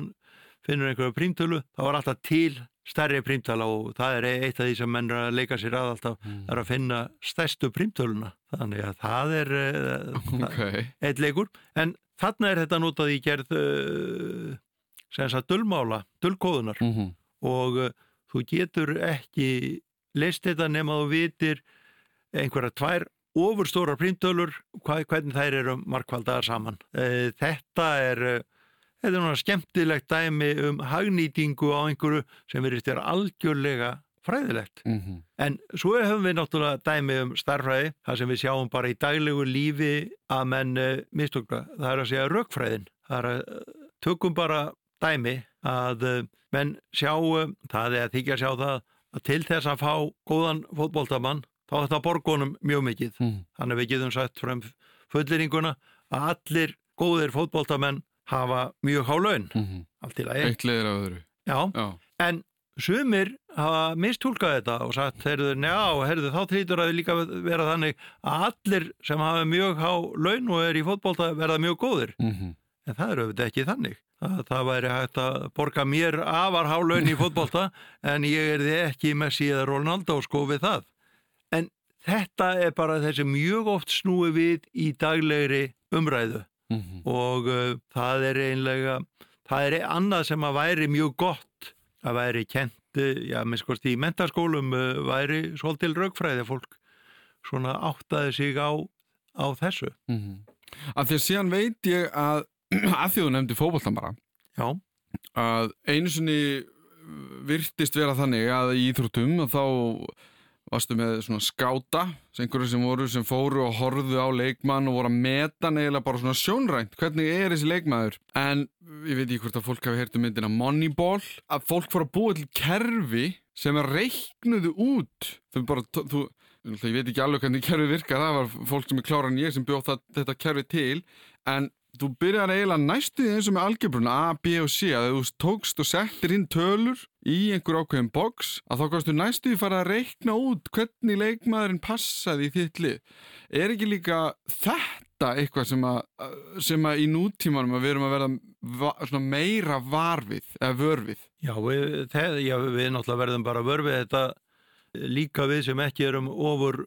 finnur einhverju prímtölu, þá er alltaf til stærri prímtala og það er eitt af því sem menn er að leika sér að alltaf, það er að finna stærstu prímtöluna. Þannig að það er uh, Ok. eitt leikur, en þarna er þetta notað í gerð uh, sem sagt dullmála, dullkóðunar Mhm. og uh, þú getur ekki leist þetta nema þú vitir einhverja tvær ofurstóra prímtölur, hvernig þær eru markvaldaðar saman. Uh, þetta er þetta er náttúrulega skemmtilegt dæmi um hagnýtingu á einhverju sem verið vera algjörlega fræðilegt. Mhm. En svo höfum við náttúrulega dæmi um starfræði, það sem við sjáum bara í daglegu lífi að menn uh, mistökla. Það er að segja rökfræðin. Það er að uh, tökum bara dæmi að uh, menn sjá, það er að þykja að sjá það að til þess að fá góðan fótboltamann, þá er þetta borgunum mjög mikið. Mhm. Þannig að við getum sagt frem fulliringuna að allir góðir fótboltamenn hafa mjög há laun. Mhm. Allt í lagi. Eitt leiðir af öðru. Já, Já. En sumir hafa mistúlkað þetta og sagt, heyrðu, njá, heyrðu, þá trýtur að líka vera þannig að allir sem hafa mjög há laun og er í fótbolta verða mjög góðir. Mhm. En það er auðvitað ekki þannig. Það, það væri hægt að borga mér afar há laun í fótbolta [LAUGHS] en ég er því ekki Messi eða Ronaldo sko við það. En þetta er bara þessi mjög oft snúi við í daglegri umræðu Mhm. og uh, það er einlega það er annað sem að væri mjög gott að væri kent já, minnst í mentaskólum uh, væri svolítil raugfræði fólk svona áttaði sig á, á þessu Mhm. Af því að síðan veit ég að [CLEARS THROAT] að því þú nefndi fótboltan bara já, að einu sinni virtist vera þannig að í íþróttum að þá varstu með svona skáta sem einhverju sem voru sem fóru og horfðu á leikmann og voru að meta neila bara svona sjónrænt. Hvernig er þessi leikmaður? En ég veit ekki hvort að fólk hafi heyrt um myndina Moneyball að fólk fóru að búa til kerfi sem að reiknuðu út. Þau bara, þú, ég veit ekki alveg hvernig kerfi virkar það var fólk sem er klára en ég sem bjóð þetta kerfi til. En þú byrjar eiginlega næstu eins og með algebruna A, B og C að þú tókst og settir inn tölur í einhver ákveðin box að þá kannstu næstu því fara að reikna út hvernig leikmaðurinn passaði í þitt lið. Er ekki líka þetta eitthvað sem að, sem að í nútímanum að við erum að verða meira varfið eða vörfið? já, við, það, já, við náttúrulega verðum bara vörfið þetta líka við sem ekki erum ofur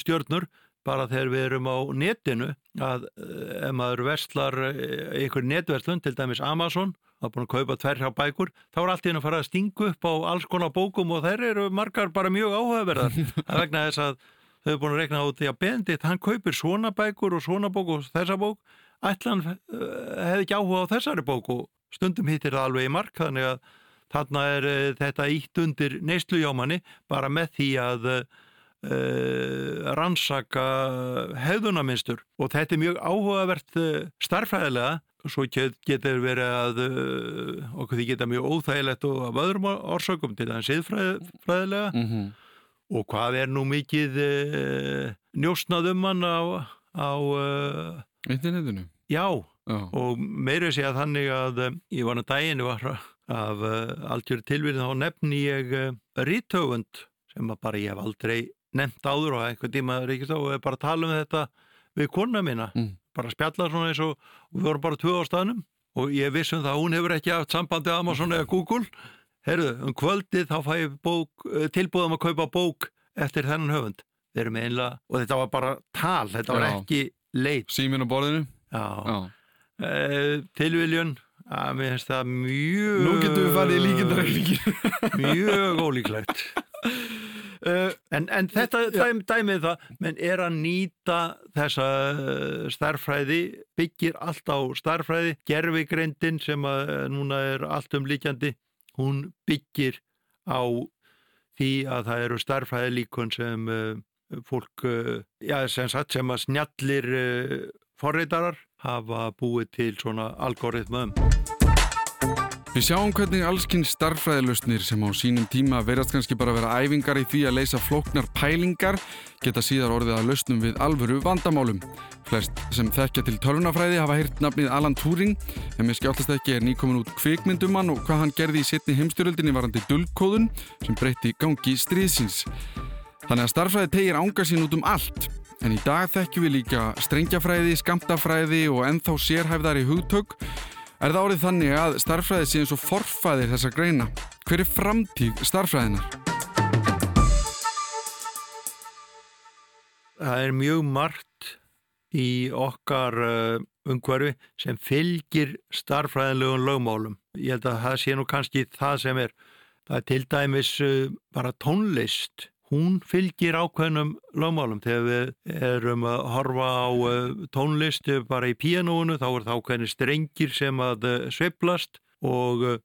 stjörnur bara þegar við erum á netinu að uh, ef maður verslar uh, einhver netverslun, til dæmis Amazon er búin að kaupa tverja bækur, þá er allt í henni að fara að stingu upp á alls konar bókum og þær eru margar bara mjög áhugaverðar. [LAUGHS] Það vegna þess að þau eru búin að rekna á því að Bendit, hann kaupir svona bækur og svona bók og þessa bók, ætlan uh, hefði ekki áhuga á þessari bók og stundum hittir það alveg í mark, þannig að þarna er þetta ítt undir neyslujámanni bara með því að uh, rannsaka hefðunaminstur og þetta er mjög áhugavert starfræðilega svo getur verið að uh, okkur því geta mjög óþægilegt og af öðrum orsökum til það siðfræðilega mm -hmm. og hvað er nú mikið uh, njósnað um hann á, á uh, internetinu? Já. Oh. og meira sé að þannig að ég var á daginu var af alltjóri tilvíðin þá nefni ég rítöfund sem bara ég hef aldrei nefnt áður og einhvern tíma er ekki þá og bara tala um þetta við kona mína. Mm. Bara spjalla svona eins og, við vorum bara tvö á staðnum og ég vissum það að hún hefur ekki haft sambandi Amazon eða Google. Herru, um kvöldið þá fæ ég eh, tilbúðum að kaupa bók eftir þennan höfund. Einlega, og þetta var bara tal, þetta var Já. ekki leit. Símin á borðinu? Já, Já. E, tilviljun að mér finnst það mjög Nú getum við farið í líkindarækningi [LAUGHS] Mjög ólíklegt [LAUGHS] Uh, en, en þetta dæm, dæmið það, menn er að nýta þessa uh, starfræði, byggir allt á starfræði, gerfigreindin sem að uh, núna er allt umlíkjandi, hún byggir á því að það eru starfræði líkon sem fólk, já sem sagt sem að snjallir forreitarar hafa búið til svona algoritmaðum. Við sjáum hvernig allskinn starfræðilustnir sem á sínum tíma verðast kannski bara vera æfingar í því að leysa flóknar pælingar geta síðar orðið að lausnum við alvöru vandamálum. Flest sem þekkja til tölvunafræði hafa hýrt nafnið Alan Turing en með skjáltast ekki er nýkomin út kvikmyndumann og hvað hann gerði í setni heimstyröldinni varandi dullkóðun sem breytti gangi stríðsins. Þannig að starfræði tegir ánga sín út um allt en í dag þekkjum við líka strengjafræði, skamtafræði og ennþá sérhæfðari hugtök Er það árið þannig að starfræði sé eins og forfæðir þessa greina? Hver er framtíð starfræðinar? Það er mjög margt í okkar uh, umhverfi sem fylgir starfræðinlegum lögmálum. Ég held að það sé nú kannski það sem er. Það er til dæmis uh, bara tónlist hún fylgir ákveðnum lögmálum. Þegar við erum að horfa á eh, tónlistu bara í píanónu þá er það ákveðni strengir sem að eh, sveiblast og eh,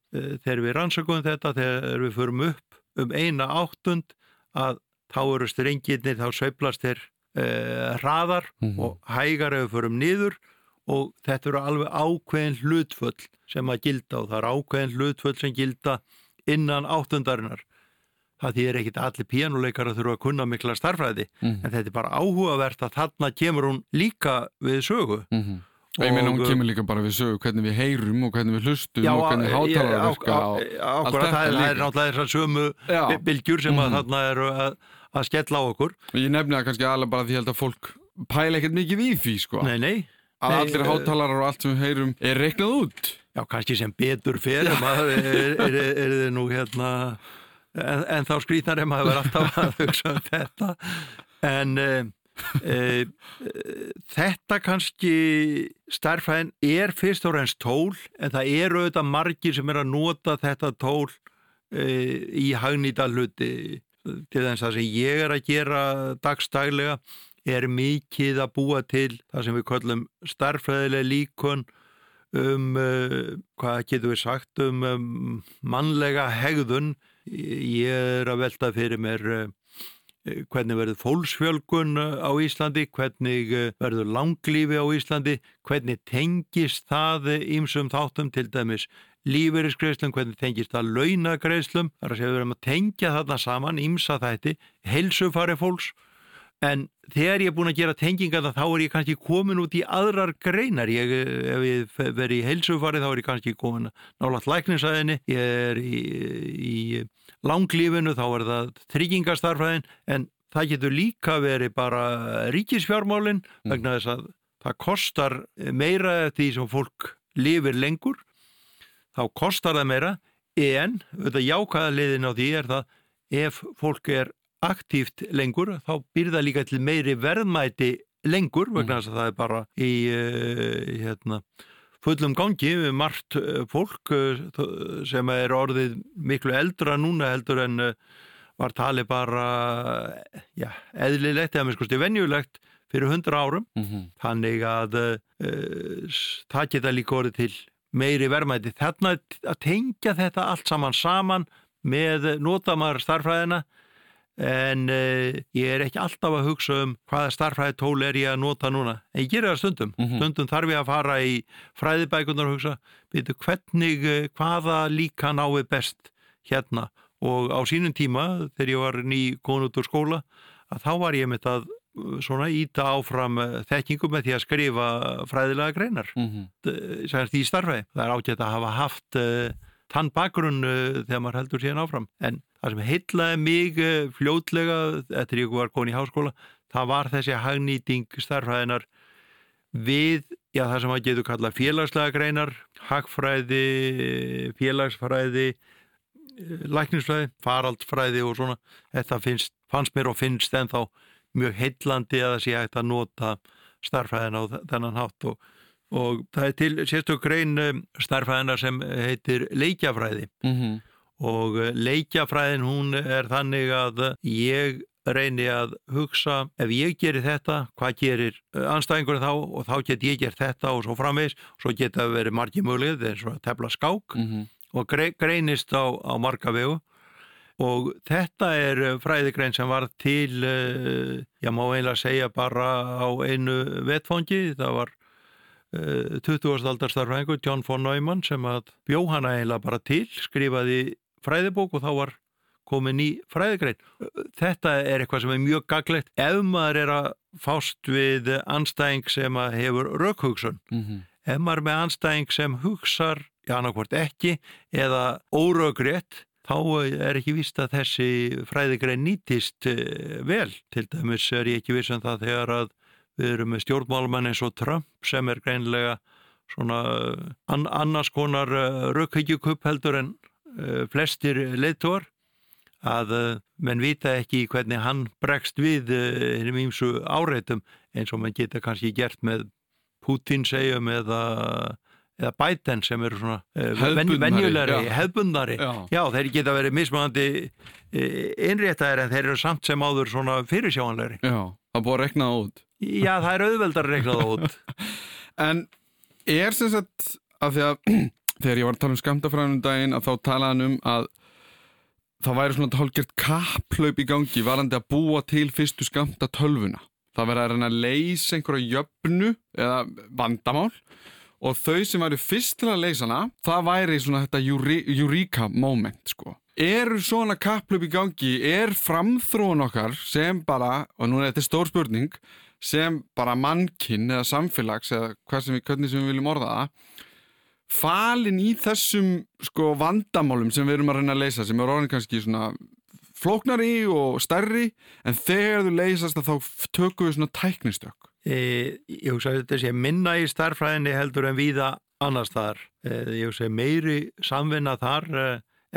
þegar við rannsökum þetta, þegar við förum upp um eina áttund að þá eru strengirnir, þá sveiblast þeir eh, hraðar mm -hmm. og hægar ef við förum niður og þetta eru alveg ákveðin hlutföll sem að gilda og það er ákveðin hlutföll sem gilda innan áttundarinnar það þýðir ekkit allir píjánuleikar að þurfa að kunna mikla starfræði mm -hmm. en þetta er bara áhugavert að þarna kemur hún líka við sögu mm -hmm. og ég meina hún kemur líka bara við sögu hvernig við heyrum og hvernig við hlustum já, og hvernig hátalar virka það, það er náttúrulega þessar sömu bylgjur sem mm -hmm. að mhm. þarna eru að, að skella á okkur ég nefna kannski alveg bara því að fólk pæla ekkert mikið í því sko nei, nei, að nei, allir hátalarar og allt sem við heyrum er reiknað út já kannski sem betur fyrir maður [LAUGHS] er, er, er, er nú hérna en, en þá skrítnar er maður alltaf að [LAUGHS] hugsa um þetta. En e, e, þetta kannski starfræðin er fyrst og reynst tól en það eru auðvitað margir sem er að nota þetta tól e, í hagnýta hluti. Til þess að sem ég er að gera dagstaglega er mikið að búa til það sem við kallum starfræðilega líkun um, hvað getur við sagt, um, um mannlega hegðun Ég er að velta fyrir mér eh, hvernig verður fólksfjölgun eh, á Íslandi, hvernig eh, verður langlífi á Íslandi, hvernig tengist það ímsum þáttum til dæmis lífeyriskreislum, hvernig tengist það launagreislum, þar að segja við erum að tengja þarna saman ímsa þætti, helsufari fólks En þegar ég er búin að gera tenginga þá er ég kannski komin út í aðrar greinar. Ég, ef ég veri í heilsufari þá er ég kannski komin nálat lækningsæðinni. Ég er í, í langlífinu þá er það tryggingastarfræðin en það getur líka verið bara ríkisfjármálinn mm. vegna þess að það kostar meira því sem fólk lifir lengur. Þá kostar það meira en þetta jákaða liðin á því er það ef fólk er aktíft lengur þá byrða líka til meiri verðmæti lengur vegna mm. þess að það er bara í uh, hérna, fullum gangi við margt eh, fólk eh, sem er orðið miklu eldra núna heldur en eh, var talið bara ja, eðlilegt eða með skoðstu venjulegt fyrir hundra árum mm -hmm. þannig að uh, það geta líka orðið til meiri verðmæti þarna að tengja þetta allt saman saman með notamar starfræðina en uh, ég er ekki alltaf að hugsa um hvaða starfræði tól er ég að nota núna en ég gerir það stundum Mhm. stundum þarf ég að fara í fræðibækunar og hugsa, veitu hvernig uh, hvaða líka náið best hérna og á sínum tíma þegar ég var ný konut úr skóla að þá var ég með það uh, svona íta áfram uh, þekkingu með því að skrifa fræðilega greinar Mm -hmm. sem því starfæði. Það er ágætt að hafa haft uh, þann bakgrunn uh, þegar maður heldur síðan áfram. En það sem heitlaði mig uh, fljótlega eftir ég var komin í háskóla, það var þessi hagnýting starfæðinar við, já það sem maður getur kallað félagslega greinar, hagfræði, félagsfræði, eh, læknisfræði, faraldsfræði og svona. Þetta finnst, fannst mér og finnst ennþá mjög heitlandi að það sé hægt að nota starfræðina á þennan hátt og og það er til sérstök grein um, starfræðina sem heitir leikjafræði Mhm. Og uh, leikjafræðin hún er þannig að ég reyni að hugsa ef ég gerir þetta, hvað gerir uh, anstæðingur þá og þá get ég gert þetta og svo framvegs, svo geta verið margi mögulegð eins og að tefla skák Mhm. og gre greinist á, á marga vegu og þetta er fræðigrein sem var til ég má einlega segja bara á einu vetfangi, það var uh, 20. aldar starfræðingur John von Neumann sem að bjó hana eiginlega bara til, skrifaði fræðibók og þá var komin í fræðigrein. Þetta er eitthvað sem er mjög gaglegt ef maður er að fást við anstæðing sem hefur rökhugsun. Mhm. Ef maður er með anstæðing sem hugsar, já annarkvort ekki, eða óröggrétt, þá er ekki víst að þessi fræðigrein nýtist eh, vel. Til dæmis er ég ekki viss um það þegar að við erum með stjórnmálmann eins og Trump sem er greinlega svona eh, an annars konar rökkhyggjukupp heldur en flestir leittóar að uh, menn vita ekki hvernig hann bregst við hennum ímsu áreitum eins og mann geta kannski gert með Putin segjum eða, eða Biden sem eru svona Hefðbundnari, venjulegri, já. hefbundari Já. Já, þeir geta verið mismöðandi innréttaðir en þeir eru samt sem áður svona fyrirsjáanlegri. Já, það búið að rekna það út. Já, það er auðveldar að reikna það út. [LAUGHS] En er sem sagt að því að [CLEARS THROAT] þegar ég var að tala um skamtafræðunum daginn að þá talaði hann um að það væri svona hálfgert kapplaup í gangi varandi að búa til fyrstu skamta tölvuna. Það verði að reyna að leysa einhverja jöfnu eða vandamál og þau sem væri fyrst til að leysa hana, það væri svona þetta eureka moment sko. Eru svona kapplaup í gangi, er framþróun okkar sem bara, og nú er þetta stór spurning, sem bara mannkinn eða samfélags eða sem við, hvernig sem við viljum orða það falin í þessum sko vandamálum sem við erum að reyna að leysa sem er orðin kannski svona flóknari og stærri en þegar þú leysast að þá tökum við svona tæknistök E, ég hugsa að þetta sé minna í starfræðinni heldur en víða annars þar. E, ég hugsa meiri samvinna þar, e,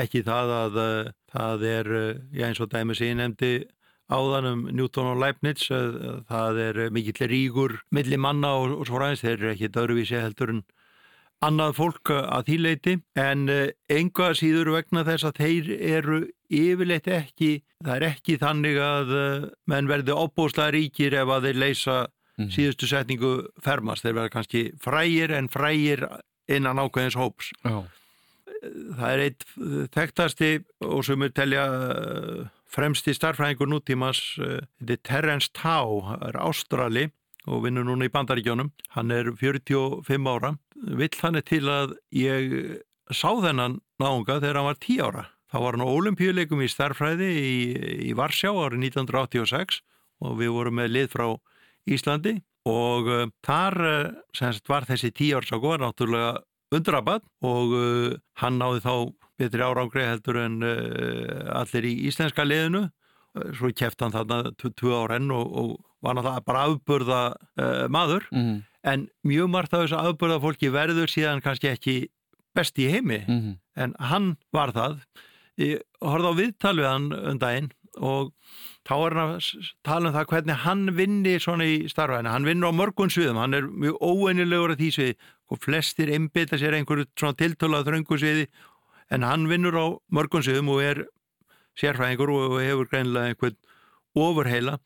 ekki það að e, það er, e, já eins og dæmi sem ég nefndi áðan um Newton og Leibniz, það er mikill ríkur milli manna og, og svo ræðins, þeir eru ekki döruvísi heldur en annað fólk að því leiti en enga síður vegna þess að þeir eru yfirleitt ekki, það er ekki þannig að eh, menn verði opbúslega ríkir ef að þeir leysa síðustu setningu fermast. Þeir verða kannski frægir en frægir innan ákveðins hóps. Já, Það er eitt þekktasti og sem er telja eh, fremsti starfræðingur nútímas, eh, þetta er Terence Tao, það er ástrali og vinnur núna í bandaríkjónum. Hann er 45 ára. Vill hann er til að ég sá þennan náunga þegar hann var 10 ára. Þá var hann á olimpíuleikum í starfræði í, í Varsjá árið 1986 og við vorum með lið frá Íslandi og uh, þar uh, semst var þessi 10 árs ára náttúrulega undrabad og uh, hann náði þá betri árangri heldur en allir í íslenska liðinu svo keft hann þarna tv- tvö ár enn og, og var náttúrulega bara afburða uh, maður. Mm en mjög margt af þessu afburða fólki verður síðan kannski ekki best í heimi. -hmm. en hann var það. Ég horfði á viðtal við hann um daginn og þá er hann að tala um það hvernig hann vinni svona í starfæðina, hann vinnur á mörgun sviðum, hann er mjög óeinilegur að því svið, og flestir einbita sér einhverju svona tiltöla þröngu sviði. En hann vinnur á mörgum sviðum og er sérfræðingur og hefur greinlega einhvern ofurheila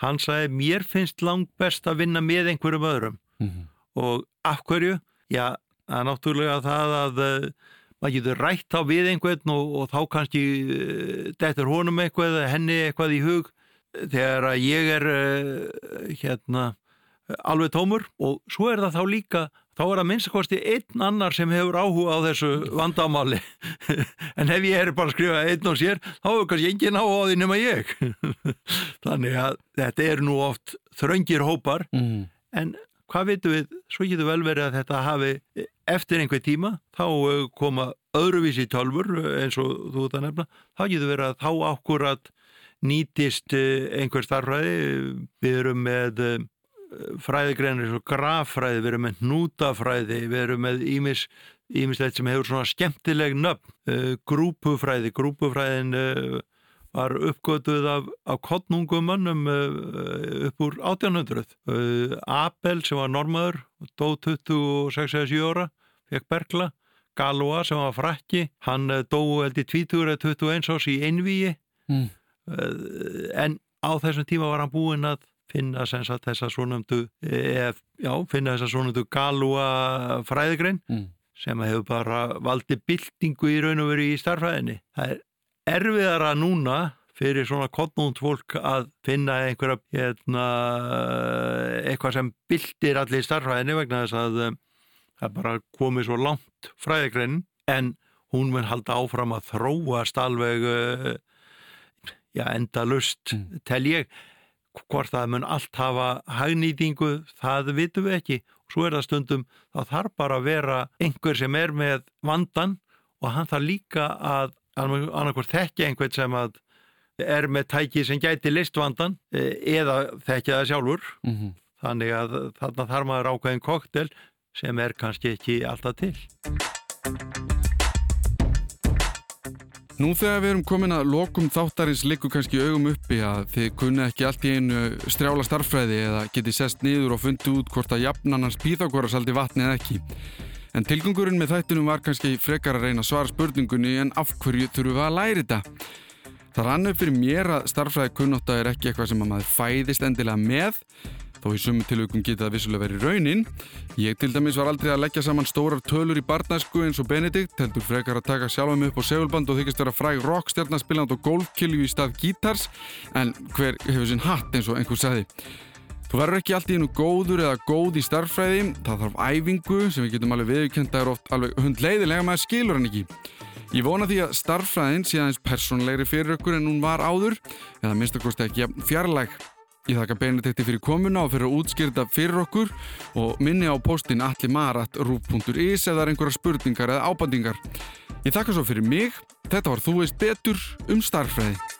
hann sagði mér finnst langt best að vinna með einhverjum öðrum mm -hmm. og af hverju? Já, það er náttúrulega það að uh, maður getur rætt á við einhvern og, og þá kannski uh, dettur honum eitthvað, henni eitthvað í hug þegar að ég er uh, hérna alveg tómur og svo er það þá líka þá er það minnstakosti einn annar sem hefur áhuga á þessu vandamáli. [LAUGHS] En ef ég er bara að skrifa einn og sér þá hefur kannski engin áhuga á því nema ég. [LAUGHS] Þannig að þetta er nú oft þröngir hópar. Mm. en hvað veitum við? Svo getur vel verið að þetta hafi eftir einhver tíma þá uh, koma öðruvísi tölfur uh, eins og þú þetta nefna. Þá getur verið að þá ákvörðat nýtist uh, einhver starfræði við erum með fræðigreinir eins og graffræði, við erum með nútafræði, við erum með ímis, ímislegt sem hefur svona skemmtileg nöfn, uh, grúpufræði, grúpufræðin uh, var uppgötuð af, af kottnungumannum uh, upp úr 1800. Abel sem var normaður, dó 26-7 ára, fekk Bergla, Galois sem var frækki, hann dó held í 20-21 ás í einvíi, mm. en á þessum tíma var hann búinn að finna sagt, þessa svonumdu já, finna þessa svonumdu galúa fræðigrein mm. sem hefur bara valdið byltingu í raun og veru í starfræðinni. Það er erfiðara núna fyrir svona kottnúnd fólk að finna einhverja hérna, eitthvað sem byltir allir starfræðinni vegna þess að um, það bara komið svo langt fræðigrein en hún mun halda áfram að þróast alveg uh, já, enda lust mm. tel ég hvort það mun allt hafa hagnýtingu, það vitum við ekki. Og svo er það stundum, þá þarf bara að vera einhver sem er með vandan og hann þarf líka að annarkvært þekkja einhvern sem að er með tæki sem gæti listvandan e, eða þekkja það sjálfur. Mm -hmm. þannig að þarna þarf maður ákveðin koktel sem er kannski ekki alltaf til Nú þegar við erum komin að lokum þáttarins likur kannski augum uppi að þið kunni ekki allt í einu strjála starffræði eða geti sest niður og fundi út hvort að jafnannans píþákvara saldi vatni eða ekki. En tilgangurinn með þættinum var kannski frekar að reyna að svara spurningunni en af hverju þurfum við að læri þetta. Það rann upp fyrir mér að starffræði kunnotta er ekki eitthvað sem að maður fæðist endilega með þó í sumu tilvægum geta það vissulega verið raunin. Ég til dæmis var aldrei að leggja saman stórar tölur í barnæsku eins og Benedikt, heldur frekar að taka sjálfum upp á segulband og þykist vera fræg rockstjarnaspilland og golfkilju í stað gítars, en hver hefur sinn hatt eins og einhver sagði. Þú verður ekki alltaf nú góður eða góð í starffræði, það þarf æfingu sem við getum alveg viðkjönda er oft alveg hundleiðilega maður skilur hann ekki. Ég vona því að starffræðin sé aðeins personlegri fyrir okkur en hún var áður, eða minnst að kosti ekki fjarlæg. Ég þakka Benedikti fyrir komuna og fyrir að útskýrta fyrir okkur og minni á postin allimarat.ru.is eða einhverja spurningar eða ábandingar. Ég þakka svo fyrir mig. Þetta var Þú veist betur um starfræði.